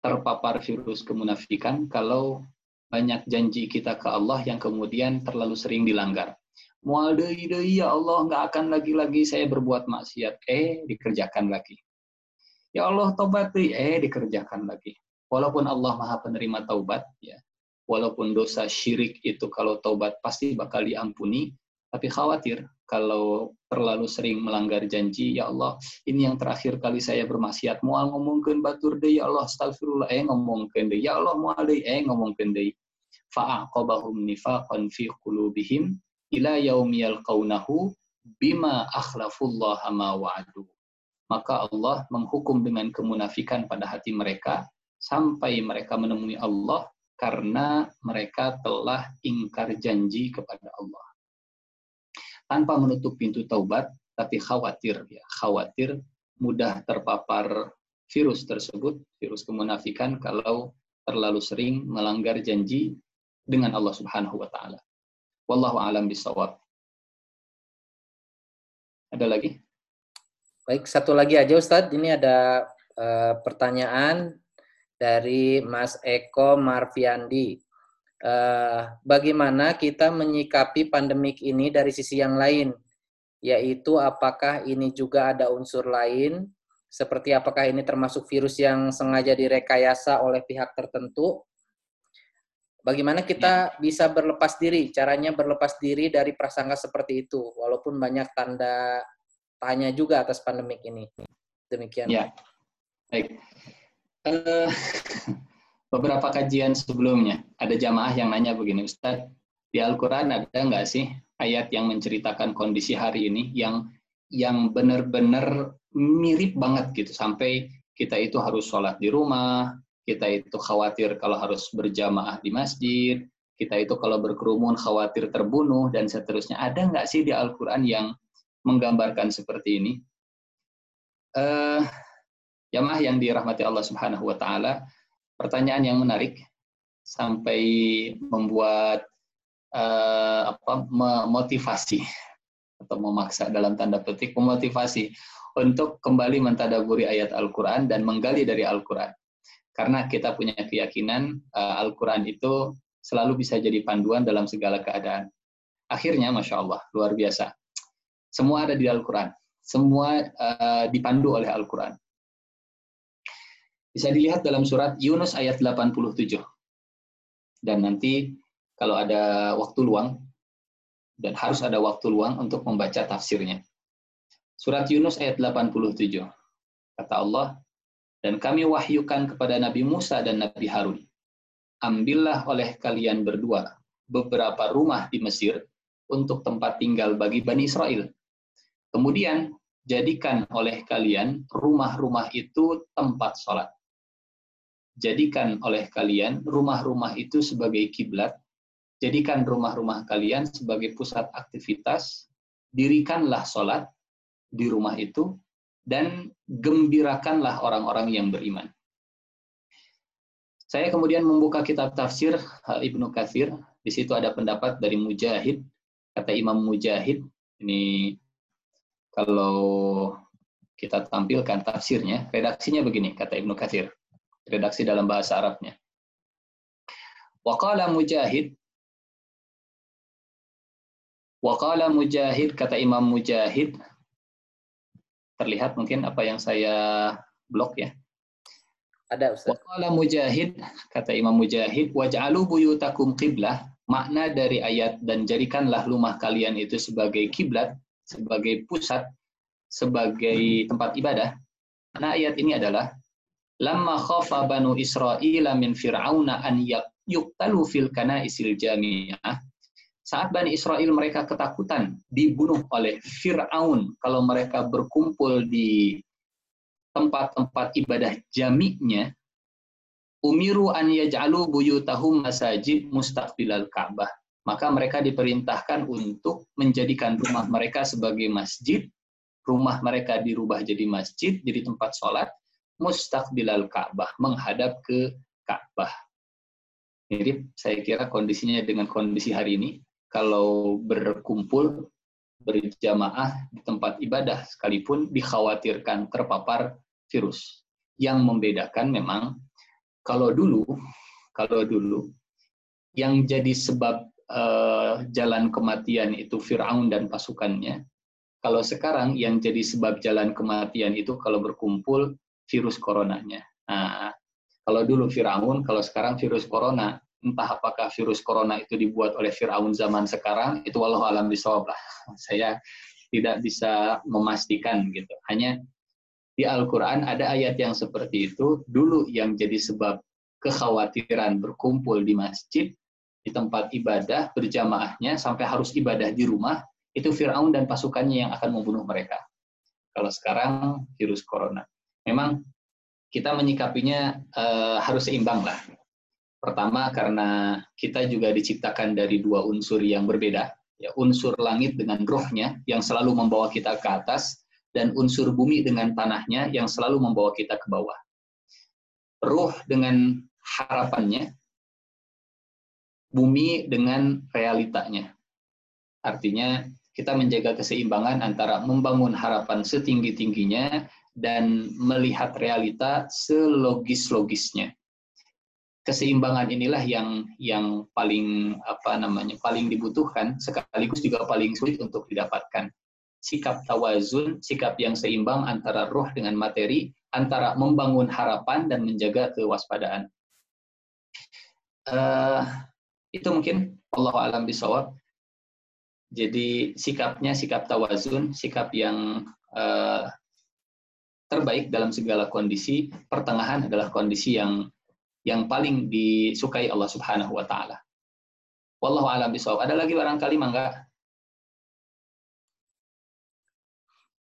terpapar virus kemunafikan kalau banyak janji kita ke Allah yang kemudian terlalu sering dilanggar Mual deui ya Allah nggak akan lagi-lagi saya berbuat maksiat. Eh dikerjakan lagi. Ya Allah tobat eh dikerjakan lagi. Walaupun Allah Maha penerima taubat ya. Walaupun dosa syirik itu kalau taubat pasti bakal diampuni, tapi khawatir kalau terlalu sering melanggar janji, ya Allah, ini yang terakhir kali saya bermaksiat. Mual ngomongkan batur deh, ya Allah, astagfirullah, eh ngomongkan deh. Ya Allah, mual deh, eh ngomongkan deh. Fa'aqobahum nifaqan fi qulubihim ila yaumi yalqaunahu bima akhlafullah ma wa'adu. Maka Allah menghukum dengan kemunafikan pada hati mereka sampai mereka menemui Allah karena mereka telah ingkar janji kepada Allah. Tanpa menutup pintu taubat, tapi khawatir ya, khawatir mudah terpapar virus tersebut, virus kemunafikan kalau terlalu sering melanggar janji dengan Allah Subhanahu wa taala. Wallahu alam bisawab. Ada lagi? Baik, satu lagi aja Ustadz. Ini ada uh, pertanyaan dari Mas Eko Marviandi. Uh, bagaimana kita menyikapi pandemik ini dari sisi yang lain? Yaitu apakah ini juga ada unsur lain? Seperti apakah ini termasuk virus yang sengaja direkayasa oleh pihak tertentu? Bagaimana kita ya. bisa berlepas diri? Caranya berlepas diri dari prasangka seperti itu, walaupun banyak tanda tanya juga atas pandemik ini. Demikian. Ya, baik. Uh, <laughs> beberapa kajian sebelumnya ada jamaah yang nanya begini, Ustaz, di Al-Quran ada nggak sih ayat yang menceritakan kondisi hari ini yang yang benar-benar mirip banget gitu sampai kita itu harus sholat di rumah, kita itu khawatir kalau harus berjamaah di masjid, kita itu kalau berkerumun khawatir terbunuh, dan seterusnya. Ada nggak sih di Al-Quran yang menggambarkan seperti ini? Uh, jamaah yang dirahmati Allah Subhanahu wa Ta'ala, pertanyaan yang menarik sampai membuat uh, apa memotivasi atau memaksa dalam tanda petik memotivasi untuk kembali mentadaburi ayat Al-Quran dan menggali dari Al-Quran. Karena kita punya keyakinan uh, Al-Quran itu selalu bisa jadi panduan dalam segala keadaan. Akhirnya, Masya Allah, luar biasa. Semua ada di Al-Quran. Semua uh, dipandu oleh Al-Quran. Bisa dilihat dalam surat Yunus ayat 87. Dan nanti kalau ada waktu luang, dan harus ada waktu luang untuk membaca tafsirnya. Surat Yunus ayat 87. Kata Allah, dan kami wahyukan kepada Nabi Musa dan Nabi Harun, ambillah oleh kalian berdua beberapa rumah di Mesir untuk tempat tinggal bagi Bani Israel. Kemudian, jadikan oleh kalian rumah-rumah itu tempat sholat. Jadikan oleh kalian rumah-rumah itu sebagai kiblat. Jadikan rumah-rumah kalian sebagai pusat aktivitas. Dirikanlah sholat di rumah itu dan gembirakanlah orang-orang yang beriman. Saya kemudian membuka kitab tafsir Ibnu Katsir. Di situ ada pendapat dari Mujahid. Kata Imam Mujahid, ini kalau kita tampilkan tafsirnya, redaksinya begini, kata Ibnu Katsir. Redaksi dalam bahasa Arabnya. Waqala Mujahid Waqala Mujahid, kata Imam Mujahid, terlihat mungkin apa yang saya blok ya. Ada Ustaz. Waqala Mujahid, kata Imam Mujahid, waj'alu buyutakum qiblah, makna dari ayat dan jadikanlah rumah kalian itu sebagai kiblat, sebagai pusat, sebagai tempat ibadah. Nah, ayat ini adalah lamma khafa banu Israila min fir'auna an yuqtalu fil kanaisil jami'ah. Saat Bani Israel mereka ketakutan dibunuh oleh Fir'aun kalau mereka berkumpul di tempat-tempat ibadah jami'nya, umiru an yaj'alu buyutahum masajid mustaqbilal Ka'bah. Maka mereka diperintahkan untuk menjadikan rumah mereka sebagai masjid, rumah mereka dirubah jadi masjid, jadi tempat sholat, mustaqbilal Ka'bah, menghadap ke Ka'bah. Jadi saya kira kondisinya dengan kondisi hari ini, kalau berkumpul berjamaah di tempat ibadah sekalipun dikhawatirkan terpapar virus. Yang membedakan memang kalau dulu kalau dulu yang jadi sebab uh, jalan kematian itu Firaun dan pasukannya. Kalau sekarang yang jadi sebab jalan kematian itu kalau berkumpul virus coronanya. Nah, kalau dulu Firaun, kalau sekarang virus corona entah apakah virus corona itu dibuat oleh Firaun zaman sekarang itu walau alam bisawab lah. <laughs> Saya tidak bisa memastikan gitu. Hanya di Al-Quran ada ayat yang seperti itu dulu yang jadi sebab kekhawatiran berkumpul di masjid di tempat ibadah berjamaahnya sampai harus ibadah di rumah itu Firaun dan pasukannya yang akan membunuh mereka. Kalau sekarang virus corona. Memang kita menyikapinya uh, harus seimbang lah Pertama karena kita juga diciptakan dari dua unsur yang berbeda, ya unsur langit dengan rohnya yang selalu membawa kita ke atas dan unsur bumi dengan tanahnya yang selalu membawa kita ke bawah. Roh dengan harapannya, bumi dengan realitanya. Artinya kita menjaga keseimbangan antara membangun harapan setinggi-tingginya dan melihat realita selogis-logisnya keseimbangan inilah yang yang paling apa namanya paling dibutuhkan sekaligus juga paling sulit untuk didapatkan. Sikap tawazun sikap yang seimbang antara roh dengan materi antara membangun harapan dan menjaga kewaspadaan. Uh, itu mungkin. Allah alam bisawab jadi sikapnya sikap tawazun sikap yang uh, terbaik dalam segala kondisi. Pertengahan adalah kondisi yang yang paling disukai Allah Subhanahu wa taala. Wallahu a'lam bishawab. Ada lagi barangkali mangga?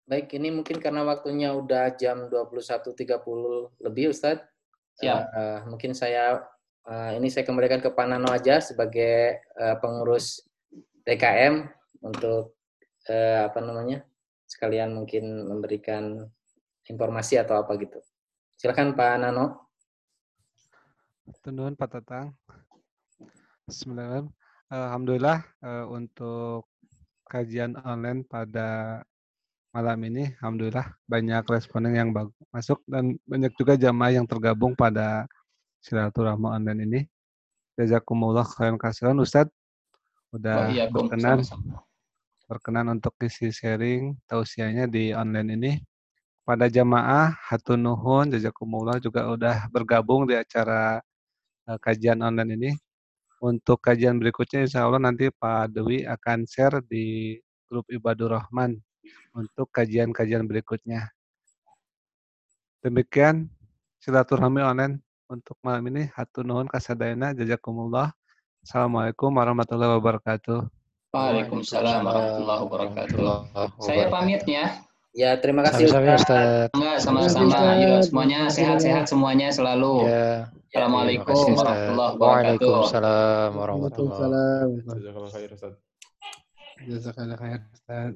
Baik, ini mungkin karena waktunya udah jam 21.30 lebih Ustadz. Siap. Uh, mungkin saya uh, ini saya kembalikan ke Panano aja sebagai uh, pengurus TKM untuk uh, apa namanya? sekalian mungkin memberikan informasi atau apa gitu. Silakan Pak Nano. Tundun Pak Tatang. Bismillahirrahmanirrahim. Alhamdulillah uh, untuk kajian online pada malam ini, Alhamdulillah banyak responden yang masuk dan banyak juga jamaah yang tergabung pada silaturahmi online ini. Jazakumullah khairan kasihan Ustadz udah oh, iya, berkenan berkenan untuk isi sharing tausiahnya di online ini pada jamaah hatun nuhun jazakumullah juga udah bergabung di acara uh, kajian online ini. Untuk kajian berikutnya insya Allah nanti Pak Dewi akan share di grup Ibadur Rahman untuk kajian-kajian berikutnya. Demikian silaturahmi online untuk malam ini. Hatur nuhun kasadayana jazakumullah. Assalamualaikum warahmatullahi wabarakatuh. Waalaikumsalam warahmatullahi wabarakatuh. Saya pamit ya. Ya, terima kasih Ustaz. Enggak, sama-sama. Ayo semuanya sehat-sehat semuanya selalu. Ya. Assalamualaikum warahmatullahi wabarakatuh. Waalaikumsalam warahmatullahi wabarakatuh. Jazakallah khair Ustaz. Jazakallah khair Ustaz.